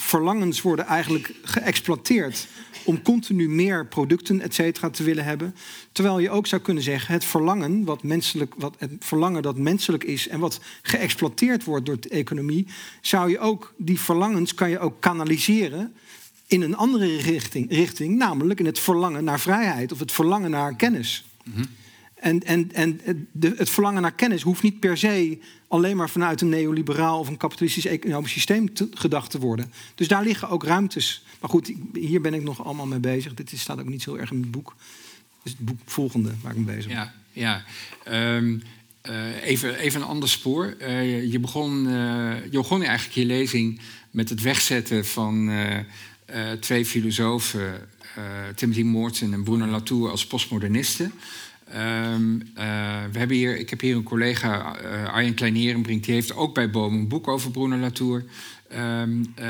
Verlangens worden eigenlijk geëxploiteerd om continu meer producten, et cetera, te willen hebben. Terwijl je ook zou kunnen zeggen, het verlangen, wat menselijk, wat, het verlangen dat menselijk is en wat geëxploiteerd wordt door de economie, zou je ook, die verlangens kan je ook kanaliseren in een andere richting, richting, namelijk in het verlangen naar vrijheid of het verlangen naar kennis. En, en, en het verlangen naar kennis hoeft niet per se alleen maar vanuit een neoliberaal of een kapitalistisch economisch systeem te, gedacht te worden. Dus daar liggen ook ruimtes. Maar goed, hier ben ik nog allemaal mee bezig. Dit staat ook niet zo erg in het boek. Dus het boek volgende waar ik mee bezig ben. Ja, ja. Ehm, eh, even, even een ander spoor. Eh, je, begon, eh, je begon eigenlijk je lezing met het wegzetten van twee filosofen, Timothy Morton en Bruno Latour, als postmodernisten. Ehm, eh, we hebben hier, ik heb hier een collega, eh, Arjen Kleinerenbrink, die heeft ook bij Boom een boek over Bruno Latour ehm, eh,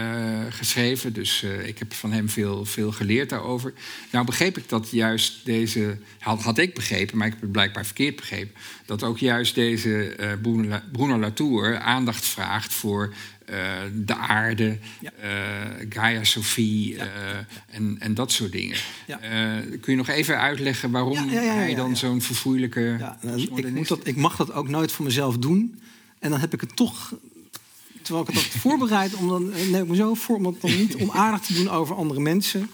geschreven. Dus ik heb van hem veel, veel geleerd daarover. Nou begreep ik dat juist deze, had, ik begrepen, maar ik heb het blijkbaar verkeerd begrepen, dat ook juist deze Bruno, Bruno Latour aandacht vraagt voor de aarde, eh, Gaia Sophie eh, en, en dat soort dingen. Eh, kun je nog even uitleggen waarom hij dan zo'n verfoeilijke Ja, nou, ik, moet dat, ik mag dat ook nooit voor mezelf doen. En dan heb ik het toch. Terwijl ik het had voorbereid, om dan, eh, neem ik me zo voor om dan niet onaardig te doen over andere mensen.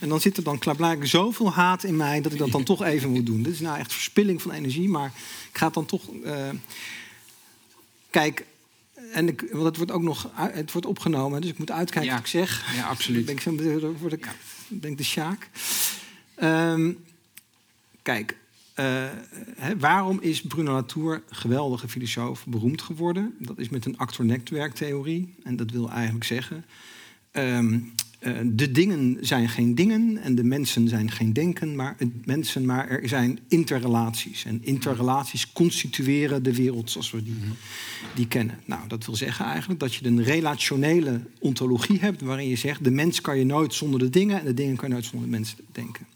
En dan zit er dan klaarblijkelijk zoveel haat in mij dat ik dat dan toch even moet doen. Dit is nou echt verspilling van energie, maar ik ga het dan toch. eh, Kijk, en ik, want het wordt ook nog het wordt opgenomen, dus ik moet uitkijken Ja. wat ik zeg. Ja, absoluut. Ben ik, zo, dan word ik, ben ik de Sjaak. Ehm, kijk, eh, waarom is Bruno Latour, geweldige filosoof, beroemd geworden? Dat is met een actor-netwerktheorie. En dat wil eigenlijk zeggen... ehm, eh, de dingen zijn geen dingen en de mensen zijn geen denken, maar mensen, maar er zijn interrelaties. En interrelaties constitueren de wereld zoals we die, die kennen. Nou, dat wil zeggen eigenlijk dat je een relationele ontologie hebt waarin je zegt: de mens kan je nooit zonder de dingen en de dingen kan je nooit zonder de mensen denken.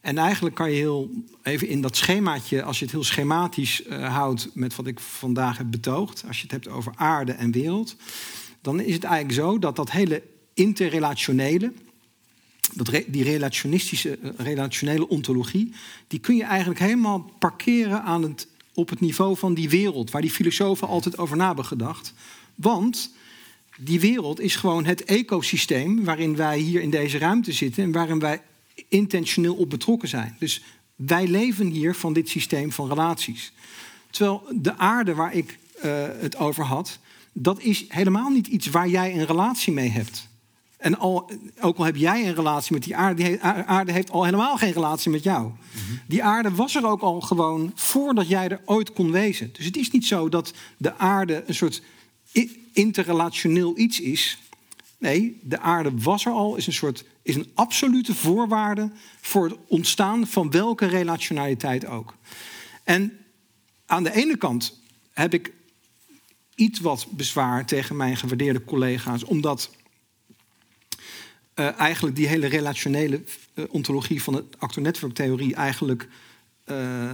En eigenlijk kan je heel even in dat schemaatje, als je het heel schematisch uh, houdt met wat ik vandaag heb betoogd, als je het hebt over aarde en wereld, dan is het eigenlijk zo dat dat hele interrelationele, dat die relationistische, eh, relationele ontologie, die kun je eigenlijk helemaal parkeren aan het, op het niveau van die wereld, waar die filosofen altijd over na hebben gedacht. Want die wereld is gewoon het ecosysteem waarin wij hier in deze ruimte zitten en waarin wij intentioneel op betrokken zijn. Dus wij leven hier van dit systeem van relaties. Terwijl de aarde waar ik uh, het over had, dat is helemaal niet iets waar jij een relatie mee hebt. En al, ook al heb jij een relatie met die aarde, die aarde heeft al helemaal geen relatie met jou. Die aarde was er ook al gewoon voordat jij er ooit kon wezen. Dus het is niet zo dat de aarde een soort interrelationeel iets is. Nee, de aarde was er al, is een soort is een absolute voorwaarde voor het ontstaan van welke relationaliteit ook. En aan de ene kant heb ik iets wat bezwaar tegen mijn gewaardeerde collega's, omdat uh, eigenlijk die hele relationele uh, ontologie van de actor-netwerktheorie eigenlijk uh,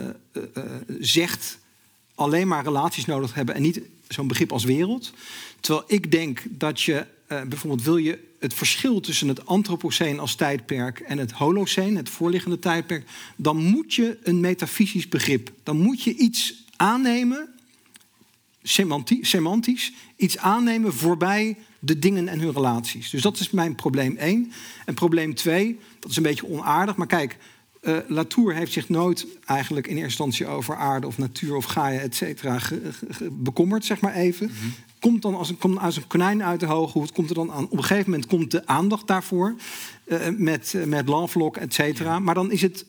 zegt alleen maar relaties nodig hebben en niet zo'n begrip als wereld. Terwijl ik denk dat je bijvoorbeeld wil je het verschil tussen het antropoceen als tijdperk en het holoceen, het voorliggende tijdperk, dan moet je een metafysisch begrip, dan moet je iets aannemen, semantisch, iets aannemen voorbij de dingen en hun relaties. Dus dat is mijn probleem één. En probleem twee, dat is een beetje onaardig, maar kijk, uh, Latour heeft zich nooit eigenlijk in eerste instantie over aarde of natuur of Gaia, et cetera, bekommerd, zeg maar even. Mhm. Komt dan als een, komt als een konijn uit de hoge hoed, komt er dan aan, op een gegeven moment komt de aandacht daarvoor uh, met, uh, met Lanvlok, et cetera. Maar dan is het,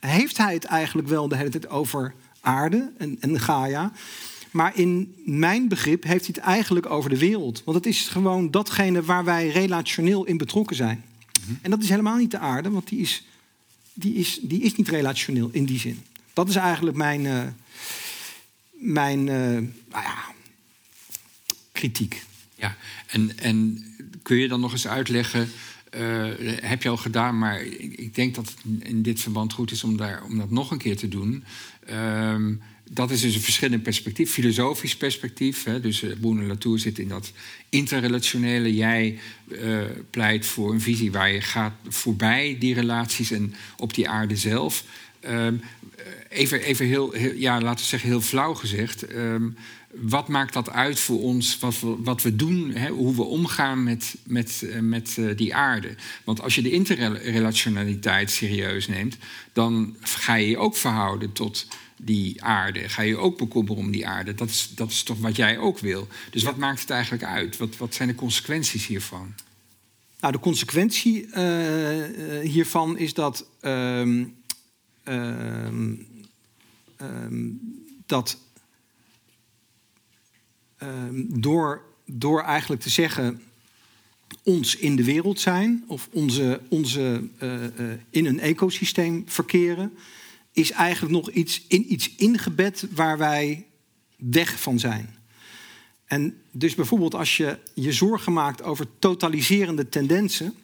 heeft hij het eigenlijk wel de hele tijd over aarde en, en Gaia. Maar in mijn begrip heeft hij het eigenlijk over de wereld. Want het is gewoon datgene waar wij relationeel in betrokken zijn. Mhm. En dat is helemaal niet de aarde, want die is, die, is, die is niet relationeel in die zin. Dat is eigenlijk mijn, uh, mijn uh, nou ja, kritiek. Ja, en, en kun je dan nog eens uitleggen. Uh, heb je al gedaan, maar ik, ik, denk dat het in dit verband goed is om, daar, om dat nog een keer te doen. Uh, dat is dus een verschillend perspectief, filosofisch perspectief. Hè. Dus uh, Boone Latour zit in dat interrelationele. Jij uh, pleit voor een visie waar je gaat voorbij die relaties en op die aarde zelf. Um, even even heel, ja, laten we zeggen, heel flauw gezegd. Um, wat maakt dat uit voor ons, wat we, wat we doen, hè, hoe we omgaan met, met, met die aarde? Want als je de interrelationaliteit serieus neemt, dan ga je je ook verhouden tot die aarde? Ga je ook bekommeren om die aarde? Dat is, dat is toch wat jij ook wil. Dus wat maakt het eigenlijk uit? Wat, wat zijn de consequenties hiervan? Nou, de consequentie uh, hiervan is dat. Uh, dat ehm, door, door eigenlijk te zeggen ons in de wereld zijn of onze, onze uh, in een ecosysteem verkeren, is eigenlijk nog iets, in, iets ingebed waar wij weg van zijn. En dus bijvoorbeeld als je je zorgen maakt over totaliserende tendensen.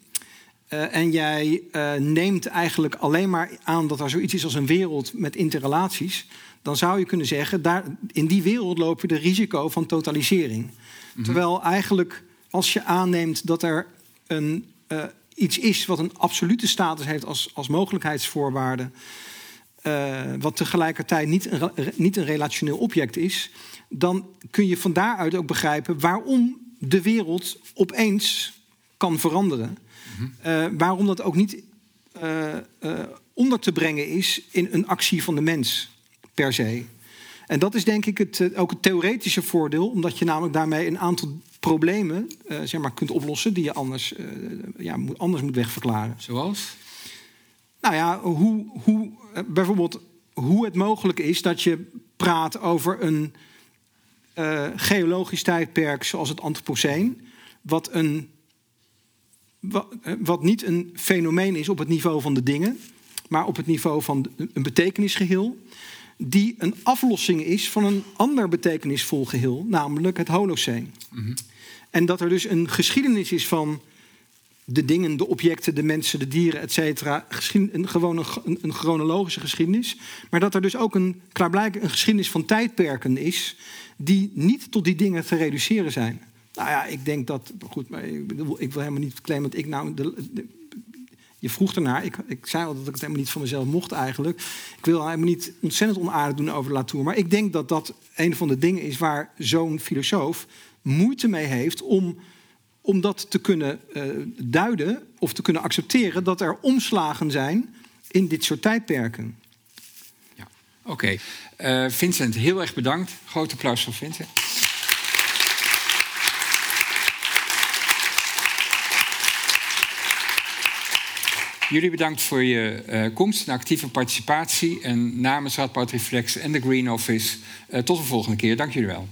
Uh, en jij uh, neemt eigenlijk alleen maar aan dat er zoiets is als een wereld met interrelaties. Dan zou je kunnen zeggen, daar, in die wereld loop je de risico van totalisering. Mhm. Terwijl eigenlijk als je aanneemt dat er een, uh, iets is wat een absolute status heeft als, als mogelijkheidsvoorwaarde. Uh, wat tegelijkertijd niet een, niet een relationeel object is, dan kun je van daaruit ook begrijpen waarom de wereld opeens kan veranderen. -hmm. uh, waarom dat ook niet uh, onder te brengen is in een actie van de mens per se. En dat is denk ik het, ook het theoretische voordeel, omdat je namelijk daarmee een aantal problemen zeg maar, kunt oplossen die je anders, ja, anders moet wegverklaren. Zoals? Nou ja, hoe, hoe, eh, bijvoorbeeld hoe het mogelijk is dat je praat over een uh, geologisch tijdperk zoals het Anthropoceen, wat een wat, wat niet een fenomeen is op het niveau van de dingen, maar op het niveau van een betekenisgeheel, die een aflossing is van een ander betekenisvol geheel, namelijk het Holoceen. En dat er dus een geschiedenis is van de dingen, de objecten, de mensen, de dieren, et cetera. Een, gewoon een, chronologische geschiedenis. Maar dat er dus ook een, klaarblijkelijk een geschiedenis van tijdperken is... die niet tot die dingen te reduceren zijn. Nou ja, ik denk dat... Goed, maar ik, bedoel, ik wil helemaal niet claimen dat ik nou... De, je vroeg ernaar. Ik, ik zei al dat ik het helemaal niet van mezelf mocht eigenlijk. Ik wil helemaal niet ontzettend onaardig doen over Latour. Maar ik denk dat dat een van de dingen is waar zo'n filosoof moeite mee heeft om om dat te kunnen uh, duiden of te kunnen accepteren dat er omslagen zijn in dit soort tijdperken. Ja, oké. Uh, Vincent, heel erg bedankt. Groot applaus voor Vincent. Jullie bedankt voor je uh, komst en actieve participatie. En namens Radboud Reflex en de Green Office, tot de volgende keer. Dank jullie wel.